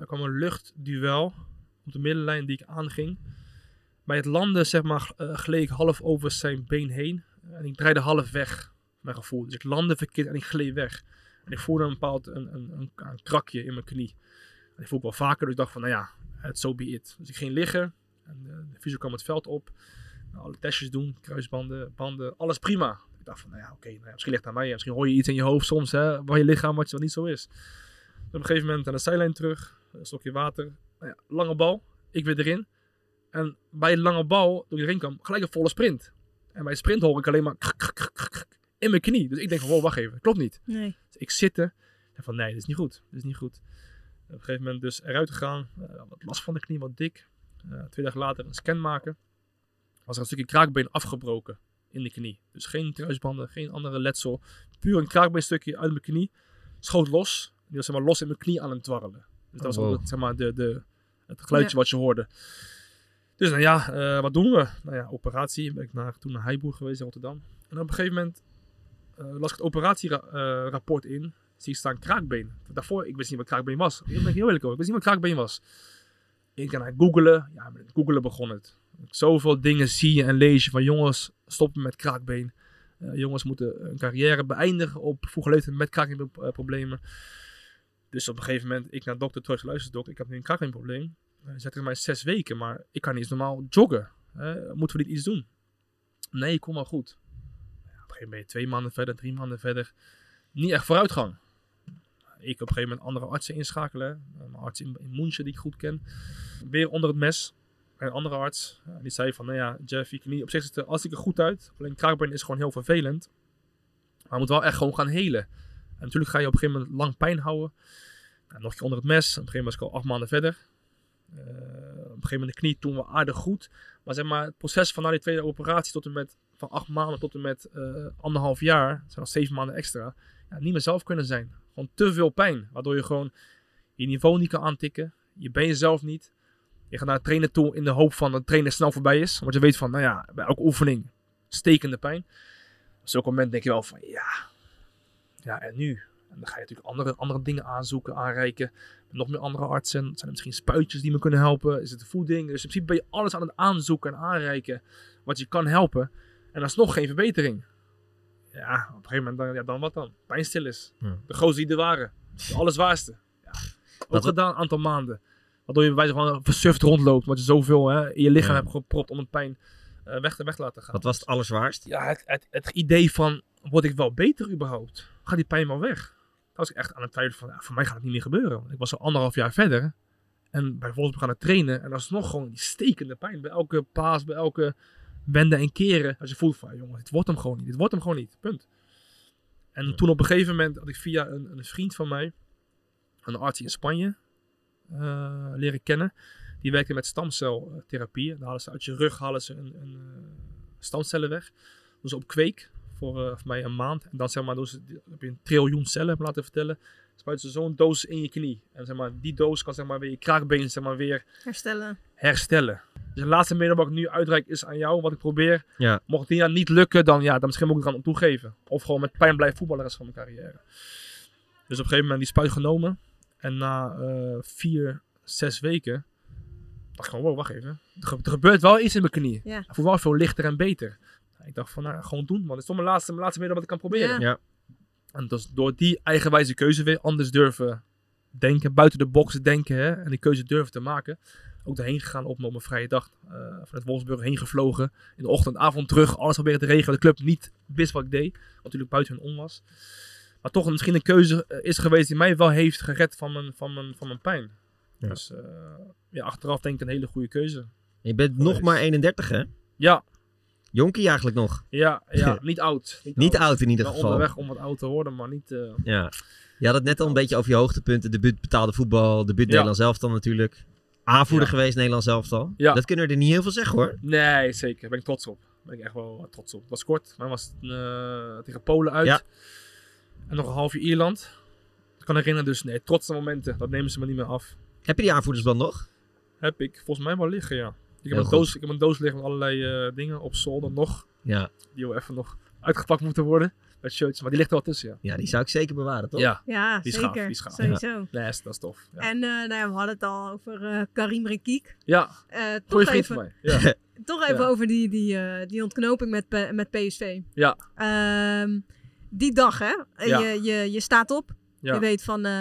Er kwam een luchtduel op de middenlijn die ik aanging. Bij het landen zeg maar gleed ik half over zijn been heen. En ik draaide half weg, mijn gevoel. Dus ik landde verkeerd en ik gleed weg. En ik voelde een bepaald een, een, een, krakje in mijn knie. Ik wel vaker, dus ik dacht van, nou ja, het so be it. Dus ik ging liggen en de, de fysio kwam het veld op. Nou, alle testjes doen, kruisbanden, banden, alles prima. Ik dacht van, nou ja, oké, nou ja, misschien ligt het aan mij. Misschien hoor je iets in je hoofd soms, hè, waar je lichaam, wat, wat niet zo is. Dus op een gegeven moment aan de zijlijn terug, een stokje water. Nou ja, lange bal, ik weer erin. En bij de lange bal, toen ik erin kwam, gelijk een volle sprint. En bij de sprint hoor ik alleen maar in mijn knie. Dus ik denk van, wow, wacht even, klopt niet. Nee. Dus ik zitten en van, nee, dit is niet goed. Dit is niet goed. Op een gegeven moment dus eruit gegaan. eh, wat last van de knie, wat dik. Eh, twee dagen later een scan maken. Was er een stukje kraakbeen afgebroken in de knie. Dus geen kruisbanden, geen andere letsel. Puur een kraakbeenstukje uit mijn knie. Schoot los. Die was zeg maar los in mijn knie aan het dwarrelen. Dus dat was Oh, wow. het, zeg maar, de, de, het geluidje wat je hoorde. Dus nou ja, eh, wat doen we? Nou ja, operatie. Ben ik naar, toen naar Heiboer geweest in Rotterdam. En op een gegeven moment eh, las ik het operatierapport in. Zie ik staan kraakbeen. Daarvoor, ik wist niet wat kraakbeen was. Ik ben heel eerlijk over. Ik wist niet wat kraakbeen was. Ik ga naar googelen. Ja, met googelen begon het. Zoveel dingen zie je en lees je van jongens, stoppen met kraakbeen. Eh, jongens moeten een carrière beëindigen op vroege leeftijd met kraakbeenproblemen. Dus op een gegeven moment, ik naar dokter terug, luister dokter, ik heb nu een kraakbeenprobleem. Hij er mij zes weken, maar ik kan niet normaal joggen. Eh, moeten we dit iets doen? Nee, kom maar goed. Op een gegeven moment ben je twee maanden verder, drie maanden verder. Niet echt vooruitgang. Ik op een gegeven moment andere artsen inschakelen. Een arts in, in München die ik goed ken. Weer onder het mes. En een andere arts. eh, die zei van, nou ja, Jeff, je knie op zich ziet er hartstikke goed uit. Alleen kraakbeen is gewoon heel vervelend. Maar moet wel echt gewoon gaan helen. En natuurlijk ga je op een gegeven moment lang pijn houden. Nou, nog een keer onder het mes. Op een gegeven moment was ik al acht maanden verder. Eh, op een gegeven moment de knie toen we aardig goed. Maar zeg maar, het proces van na die tweede operatie tot en met van acht maanden tot en met eh, anderhalf jaar, zijn nog zeven maanden extra, ja, niet meer zelf kunnen zijn. Gewoon te veel pijn, waardoor je gewoon je niveau niet kan aantikken. Je bent jezelf niet. Je gaat naar de trainer toe in de hoop van dat de trainer snel voorbij is. Want je weet van, nou ja, bij elke oefening stekende pijn. Op zulke moment denk je wel van, ja, ja en nu? Dan ga je natuurlijk andere, andere dingen aanzoeken, aanreiken. Nog meer andere artsen. Zijn er misschien spuitjes die me kunnen helpen? Is het voeding? Dus in principe ben je alles aan het aanzoeken en aanreiken wat je kan helpen. En alsnog geen verbetering. Ja, op een gegeven moment, dan, ja, dan wat dan? Pijnstil is. Ja. De grootste die er waren. De allerzwaarste. Ja. Wat- gedaan, een aantal maanden. Waardoor je bij wijze van versuft rondloopt. Want je zoveel hè, in je lichaam Ja. hebt gepropt om het pijn eh, weg, te, weg te laten gaan. Wat was het allerzwaarst? Ja, het, het, het idee van, word ik wel beter überhaupt? Gaat die pijn wel weg? Daar was ik echt aan het twijfelen van, ja, voor mij gaat het niet meer gebeuren. Ik was al anderhalf jaar verder. En bij Wolfsburg gaan het trainen. En alsnog gewoon die stekende pijn. Bij elke paas, bij elke wenden en keren. Als je voelt van, jongen, dit wordt hem gewoon niet. Dit wordt hem gewoon niet. Punt. En Ja. toen op een gegeven moment had ik via een, een vriend van mij, een arts in Spanje, eh, leren kennen. Die werkte met stamceltherapie. Dan halen ze uit je rug halen ze een, een eh, stamcellen weg. Dus op kweek voor, eh, voor mij een maand. En dan zeg maar, doen ze, heb je een triljoen cellen, heb ik me laten vertellen. Spuiten ze zo'n doos in je knie. En zeg maar, die doos kan zeg maar, weer je kraakbeen zeg maar, weer Herstellen. Herstellen. Dus de laatste middel wat ik nu uitreik is aan jou, wat ik probeer. Ja. Mocht het jaar niet lukken, dan, ja, dan misschien moet ik er aan toegeven. Of gewoon met pijn blijven voetballen de rest van mijn carrière. Dus op een gegeven moment die spuit genomen. En na eh, vier, zes weken, dacht ik gewoon, wow, wacht even. Er, ge- er gebeurt wel iets in mijn knie. Ja. Ik voel wel veel lichter en beter. Ik dacht van, nou, gewoon doen, want het is toch mijn laatste, mijn laatste middel wat ik kan proberen. Ja. Ja. En dus door die eigenwijze keuze weer anders durven denken, buiten de box denken hè, en die keuze durven te maken. Ook daarheen gegaan op mijn vrije dag. eh, vanuit Wolfsburg heen gevlogen. In de ochtend, avond terug. Alles proberen te regelen. De club niet wist wat ik deed. Wat natuurlijk buiten hun om was. Maar toch misschien een keuze eh, is geweest die mij wel heeft gered van mijn, van mijn, van mijn pijn. Ja. Dus eh, ja, achteraf denk ik een hele goede keuze. Je bent nog maar 31, hè? Ja, Jonkie eigenlijk nog. ja, ja niet oud. Niet, Niet oud in ieder geval. onderweg om wat oud te worden, maar niet... eh, Ja. Je had het net al een beetje over je hoogtepunten. Debuut betaalde voetbal, debuut Ja. Nederlands elftal natuurlijk. Aanvoerder Ja. geweest Nederlands elftal. Ja. Dat kunnen we er niet heel veel zeggen hoor. Nee, zeker. Daar ben ik trots op. Daar ben ik echt wel trots op. Het was kort, maar was eh, tegen Polen uit. Ja. En nog een halfje Ierland. Ik kan herinneren, dus nee, trotse momenten. Dat nemen ze me niet meer af. Heb je die aanvoerdersband nog? Heb ik volgens mij wel liggen, ja. Ik Heel heb, een goed. doos, ik heb een doos liggen met allerlei eh, dingen op zolder nog. Ja. Die wel even nog uitgepakt moeten worden. Met shirts, maar die ligt er wel tussen, ja. Ja, die zou ik zeker bewaren, toch? Ja, Ja, Die is zeker. gaaf, die is gaaf. Sowieso. nee, dat is- dat tof. Ja, En eh, nou ja, we hadden het al over eh, Karim Rekiek. ja Eh, goeie toch vriend van even, mij. Ja, toch even Ja. over die, die, eh, die ontknoping met, met PSV. Ja. Ehm, die dag, hè? En Ja. Je, je, je staat op. ja. Je weet van... eh,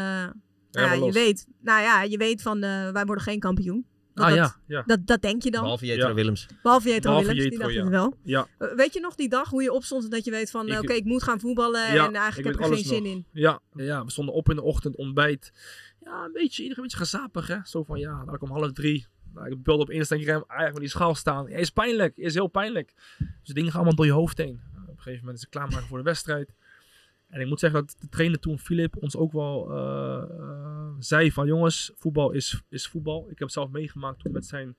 nou ja, je weet, nou ja, je weet van eh, wij worden geen kampioen. Ah dat, ja, ja. Dat, dat denk je dan. Behalve Jetro Ja. Willems. Behalve Jetro Willems, die dacht ja. het wel. Ja, Eh, weet je nog die dag hoe je opstond en dat je weet van... eh, Ik- Oké, ik moet gaan voetballen Ja, en ik eigenlijk heb weet ik er geen zin nog. in. Ja, ja, we stonden op in de ochtend, ontbijt. Ja, een beetje, iedereen een beetje gezapig, hè. Zo van, ja, dan kom half drie. Nou, ik belde op Instagram, eigenlijk met die schaal staan. Ja, is pijnlijk, is heel pijnlijk. Dus dingen gaan allemaal door je hoofd heen. Op een gegeven moment is het klaarmaken voor de wedstrijd. En ik moet zeggen dat de trainer toen, Filip, ons ook wel eh, eh, zei van... Jongens, voetbal is, is voetbal. Ik heb het zelf meegemaakt toen met zijn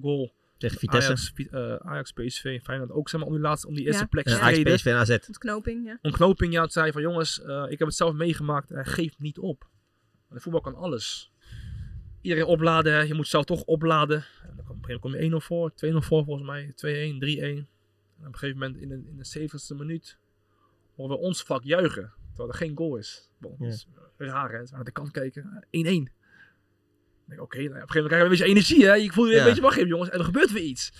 goal. Tegen Vitesse. Ajax, eh, Ajax, PSV en Feyenoord ook, zeg maar, om die, laatste, om die eerste Ja. plek Ja, Ajax, PSV en AZ. Ontknoping, ja. ontknoping jou zei van jongens, eh, ik heb het zelf meegemaakt, uh, geef niet op. Want de voetbal kan alles. Iedereen opladen, hè. je moet zelf toch opladen. En dan kom, op een gegeven moment kom je 1-0 voor, 2-0 voor volgens mij, 2-1, 3-1. En op een gegeven moment in de, in de 70ste minuut horen we ons vak juichen. Terwijl er geen goal is. Bon, is raar hè, naar de kant kijken. 1-1. Ik denk, Oké, nou ja, op een gegeven moment krijg je een beetje energie. Hè? Je voelt je Ja. een beetje wacht even jongens. En er gebeurt weer iets.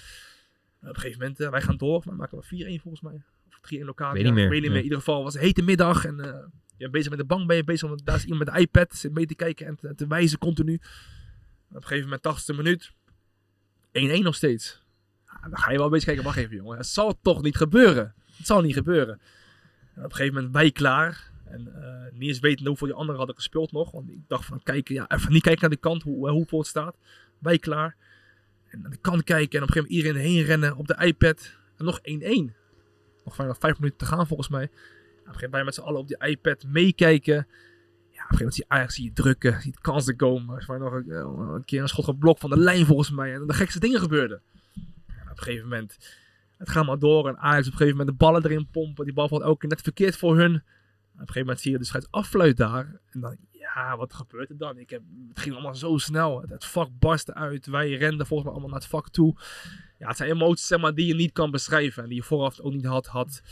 En op een gegeven moment, eh, wij gaan door. We maken we 4-1 volgens mij. Of 3-1 lokaal. Weet niet meer. Weet niet meer. In ieder geval het was een hete middag. En eh, je bent bezig met de bank. Ben je bezig met, daar is iemand met de iPad. Zit mee te kijken en te, te wijzen continu. En op een gegeven moment, 80ste minuut. 1-1 nog steeds. Ja, dan ga je wel een beetje kijken. Wacht even jongen. Het zal toch niet gebeuren. Het zal niet gebeuren. Op een gegeven moment wij klaar. En eh, niet eens weten hoeveel die anderen hadden gespeeld nog. Want ik dacht van kijken, ja, even niet kijken naar de kant hoe, hoeveel het staat. Wij klaar. En aan de kant kijken en op een gegeven moment iedereen heen rennen op de iPad. En nog 1-1. Nog bijna vijf minuten te gaan volgens mij. Op een gegeven moment wij met z'n allen op die iPad meekijken. Ja, op een gegeven moment zie je zie je drukken, zie je kansen komen. Mij nog een, eh, een keer een schot geblokt van de lijn volgens mij. En de gekste dingen gebeurden. Op een gegeven moment, het gaat maar door. En Ajax op een gegeven moment de ballen erin pompen. Die bal valt keer net verkeerd voor hun. En op een gegeven moment zie je de scheids afluit daar. En dan, ja, wat gebeurt er dan? Ik heb, het ging allemaal zo snel. Het, vak barstte uit. Wij renden volgens mij allemaal naar het vak toe. Ja, het zijn emoties zeg maar, die je niet kan beschrijven. En die je vooraf ook niet had, had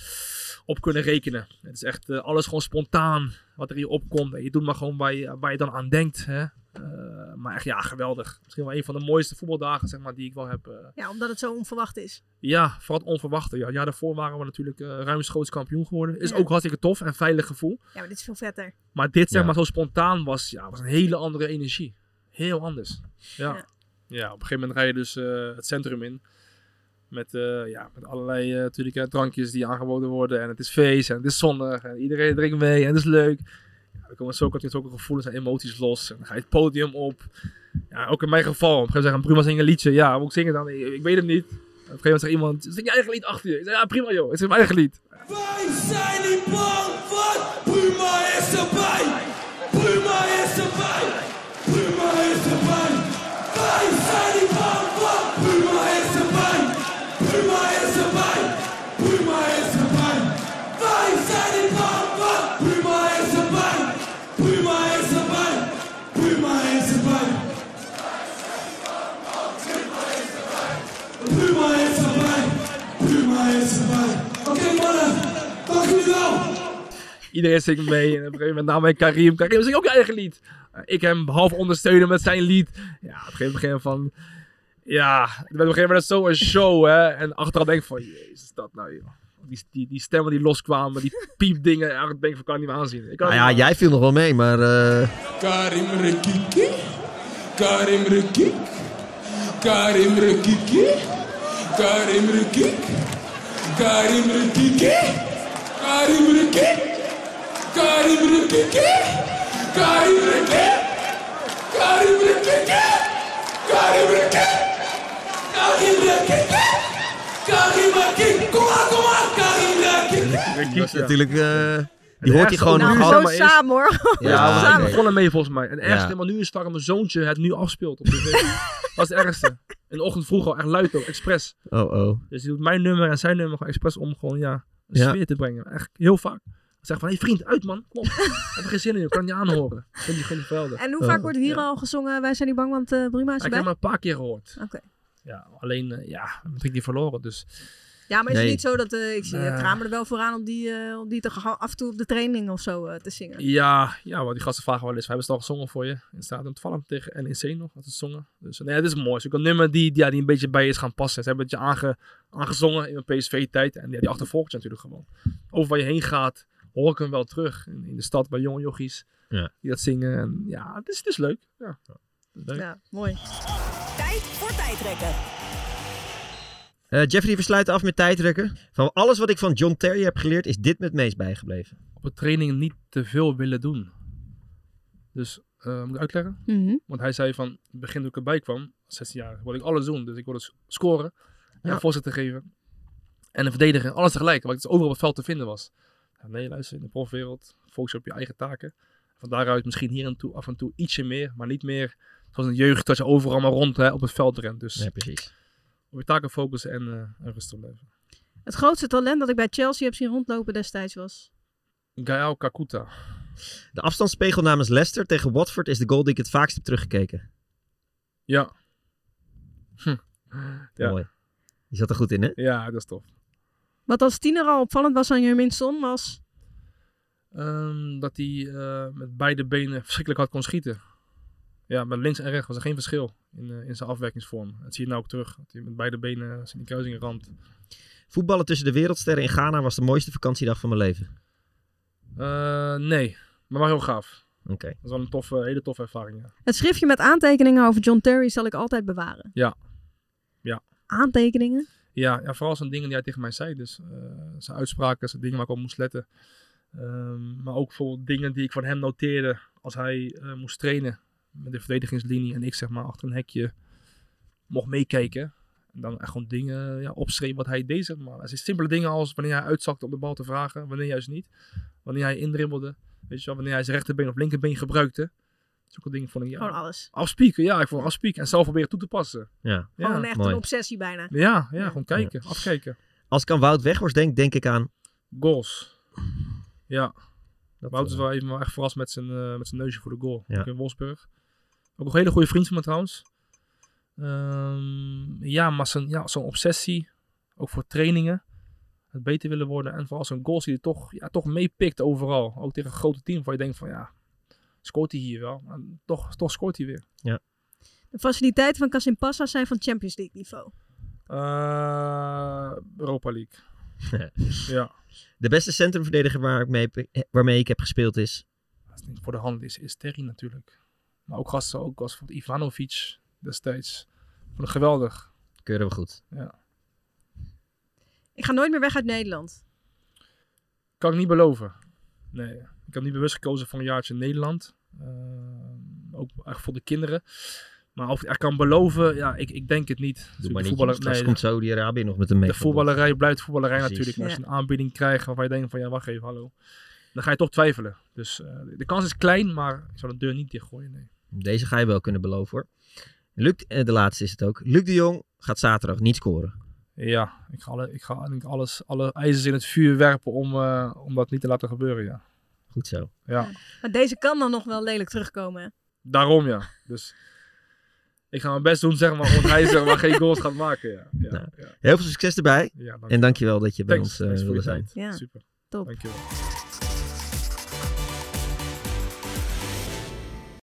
op kunnen rekenen. Het is echt eh, alles gewoon spontaan wat er je opkomt. En je doet maar gewoon waar je, waar je dan aan denkt. Hè? Eh, maar echt, ja, geweldig. Misschien wel een van de mooiste voetbaldagen, zeg maar, die ik wel heb. eh. Ja, omdat het zo onverwacht is. ja, vooral het onverwachte. Ja, ja, daarvoor waren we natuurlijk eh ruimschoots kampioen geworden. Is Ja. ook hartstikke tof en veilig gevoel. Ja, maar dit is veel vetter. Maar dit, zeg Ja. maar, zo spontaan was, ja, was een hele andere energie. Heel anders. Ja. Ja. Ja, op een gegeven moment rij je dus eh, het centrum in. Met, eh, ja, met allerlei natuurlijk, eh, drankjes die aangeboden worden. En het is feest en het is zonnig. En iedereen drinkt mee en het is leuk. Dan komen zulke, natuurlijk zulke gevoelens en emoties los. En dan ga je het podium op. Ja, ook in mijn geval. Op een gegeven moment zeggen, Bruma zing een liedje. Ja, moet ik zingen dan? Ik, weet het niet. Op een gegeven moment zegt iemand, zing je eigen lied achter je. Ik zeg, ja prima joh, ik zing mijn eigen lied. Wij zijn niet bang, want Puma is Iedereen zingt mee. En op een gegeven moment na mij Karim. Karim zingt ook je eigen lied. Eh, ik hem half ondersteunen met zijn lied. Ja, op een gegeven moment van... Ja, op een gegeven moment zo een show, hè. En achteraf denk ik van, jezus, is dat nou, joh. Die, die, die stemmen die loskwamen, die piepdingen. Ja, ik denk van, kan niet meer aanzien. Ik kan Nou ja, jij viel nog wel mee, maar... eh, Karim Rekiki. Karim Rekik. Karim Rekiki. Karim Rekik. Karim Rekiki. Karim Rekik. Karim Rekik. Karim Rekiki. Karim Rekik. Kom maar, kom maar. Die was Ja. natuurlijk... eh, die hoort hij gewoon Nou, is allemaal... zo is- samen hoor. Ja, Ja, we oké. begonnen mee volgens mij. En het ergste, Ja. maar nu is het mijn zoontje het nu afspeelt op tv. dat is het ergste. In de ochtend vroeg al, echt luid ook, expres. Oh, oh. Dus die doet mijn nummer en zijn nummer gewoon expres om gewoon, ja, een Ja. sfeer te brengen. Echt heel vaak. Zeg van, hé hey, vriend, uit man, kom. Ik heb er geen zin in, ik kan het niet aanhoren. Ik vind die gewoon niet velden. En hoe vaak wordt hier ja. al gezongen? Wij zijn niet bang, want eh Bruma is Ik heb erbij. hem een paar keer gehoord. Oké. Ja, alleen, eh, ja, hebben drie keer verloren, dus... Ja, maar is Nee. het niet zo dat eh, ik zie uh, Kramer er wel vooraan om die, eh, om die te gaan af en toe op de training of zo eh, te zingen? Ja, ja, wat die gasten vragen wel eens. We hebben het al gezongen voor je. In het stadion toevallig tegen NEC nog, had het zongen. Dus nee, het is mooi. Het is ook een nummer die, die, ja, die een beetje bij je is gaan passen. Ze hebben het je aange, aangezongen in mijn PSV-tijd. En ja, die achtervolgt je natuurlijk gewoon. Over waar je heen gaat, hoor ik hem wel terug. In, in de stad bij jonge jochies. Ja. Die dat zingen. En ja, het is, het is leuk. Ja, is leuk. Ja, mooi. Tijd voor tijdrekken. Eh, Jeffrey, we sluiten af met tijdrekken. Van alles wat ik van John Terry heb geleerd, is dit me het meest bijgebleven. Op een training niet te veel willen doen. Dus, eh, moet ik uitleggen? Mhm. Want hij zei van, het begin toen ik erbij kwam, 16 jaar, wilde ik alles doen. Dus ik wilde s- scoren, en Ja. een voorzet te geven. En een verdediger, alles tegelijk. Wat dus overal op het veld te vinden was. Nee, luister, in de profwereld, focus je op je eigen taken. Van daaruit misschien hier en toe af en toe ietsje meer, maar niet meer zoals de jeugd dat je overal maar rond hè, op het veld rent. Dus Ja, precies. op je taken focussen en, eh, en rustig blijven. Het grootste talent dat ik bij Chelsea heb zien rondlopen destijds was. Gael Kakuta. De afstandsspiegel namens Leicester tegen Watford is de goal die ik het vaakst heb teruggekeken. Ja. Hm. Ja. Mooi. Die zat er goed in, hè? Ja, dat is tof. Wat als tiener al opvallend was aan Jermin Son was... Ehm, dat hij eh, met beide benen verschrikkelijk hard kon schieten. Ja, met links en rechts was er geen verschil in, eh, in zijn afwerkingsvorm. Dat zie je nou ook terug. Dat hij met beide benen zijn die kruising ramt. Voetballen tussen de wereldsterren in Ghana was de mooiste vakantiedag van mijn leven. Eh, nee, maar wel heel gaaf. Oké. Dat is wel een toffe, hele toffe ervaring. Ja. Het schriftje met aantekeningen over John Terry zal ik altijd bewaren. Ja. Ja. Aantekeningen? Ja, ja, vooral zijn dingen die hij tegen mij zei. Dus eh, zijn uitspraken, zijn dingen waar ik op moest letten. Ehm, maar ook bijvoorbeeld dingen die ik van hem noteerde als hij eh, moest trainen met de verdedigingslinie. En ik zeg maar achter een hekje mocht meekijken. En dan echt gewoon dingen ja, opschreef wat hij deed. Zeg maar. Zijn simpele dingen als wanneer hij uitzakte om de bal te vragen, wanneer juist niet. Wanneer hij indribbelde, weet je wel, wanneer hij zijn rechterbeen of linkerbeen gebruikte. Zulke dingen vond ik ja. Gewoon alles. Afspieken, ja, ik vond afspieken en zelf proberen toe te passen. Ja. Gewoon echt mooi. een obsessie bijna. ja, ja, gewoon kijken, afkijken. Als ik aan Wout Weghorst denk, denk ik aan... Goals. Ja, Dat, Wout is eh, wel even wel echt verrast met zijn, eh, met zijn neusje voor de goal. Ja. Ook in Wolfsburg. Ook een hele goede vriend van me trouwens. Ehm, ja, maar zijn, ja, zo'n obsessie, ook voor trainingen, het beter willen worden. En vooral zo'n goals die hij toch, ja, toch meepikt overal. Ook tegen een grote team waar je denkt van ja, scoort hij hier wel. Maar toch, toch scoort hij weer. De faciliteiten van Kasimpasa zijn van Champions League niveau. Eh, Europa League. ja. De beste centrumverdediger waar ik mee, heb- waarmee ik heb gespeeld is... Dat is niet voor de hand is, is Terry natuurlijk. Maar ook gasten, ook als van Ivanovic destijds. Vond geweldig. Keuren we goed. Ik ga nooit meer weg uit Nederland. Kan ik niet beloven. Nee. Ik heb niet bewust gekozen voor een jaartje in Nederland. Eh, ook echt voor de kinderen. Maar of ik echt kan beloven, ja, ik, ik denk het niet. Doe maar de niet. voetballer- Straks nee, komt Saudi-Arabië nog met een mee. de voetballerij blijft voetballerij Precies. natuurlijk. Maar als je een aanbieding krijgt waarvan je denkt van ja, wacht even, hallo. Dan ga je toch twijfelen. Dus eh, de kans is klein, maar ik zou de deur niet dichtgooien. Nee. Deze ga je wel kunnen beloven hoor. Luc, eh, de laatste is het ook. Luc de Jong gaat zaterdag niet scoren. Ja, ik ga, alle, ik ga denk alles, alle ijzers in het vuur werpen om, eh, om dat niet te laten gebeuren. Ja. Goed zo. ja, Maar deze kan dan nog wel lelijk terugkomen. Hè? daarom ja. Dus ik ga mijn best doen, zeg maar, omdat hij zeg maar, geen goals gaat maken. Ja, ja, Nou, ja. Heel veel succes erbij. ja dank En dankjewel dat je bij Thanks. ons eh, voor wilde zijn. Ja. Super, Top. dankjewel.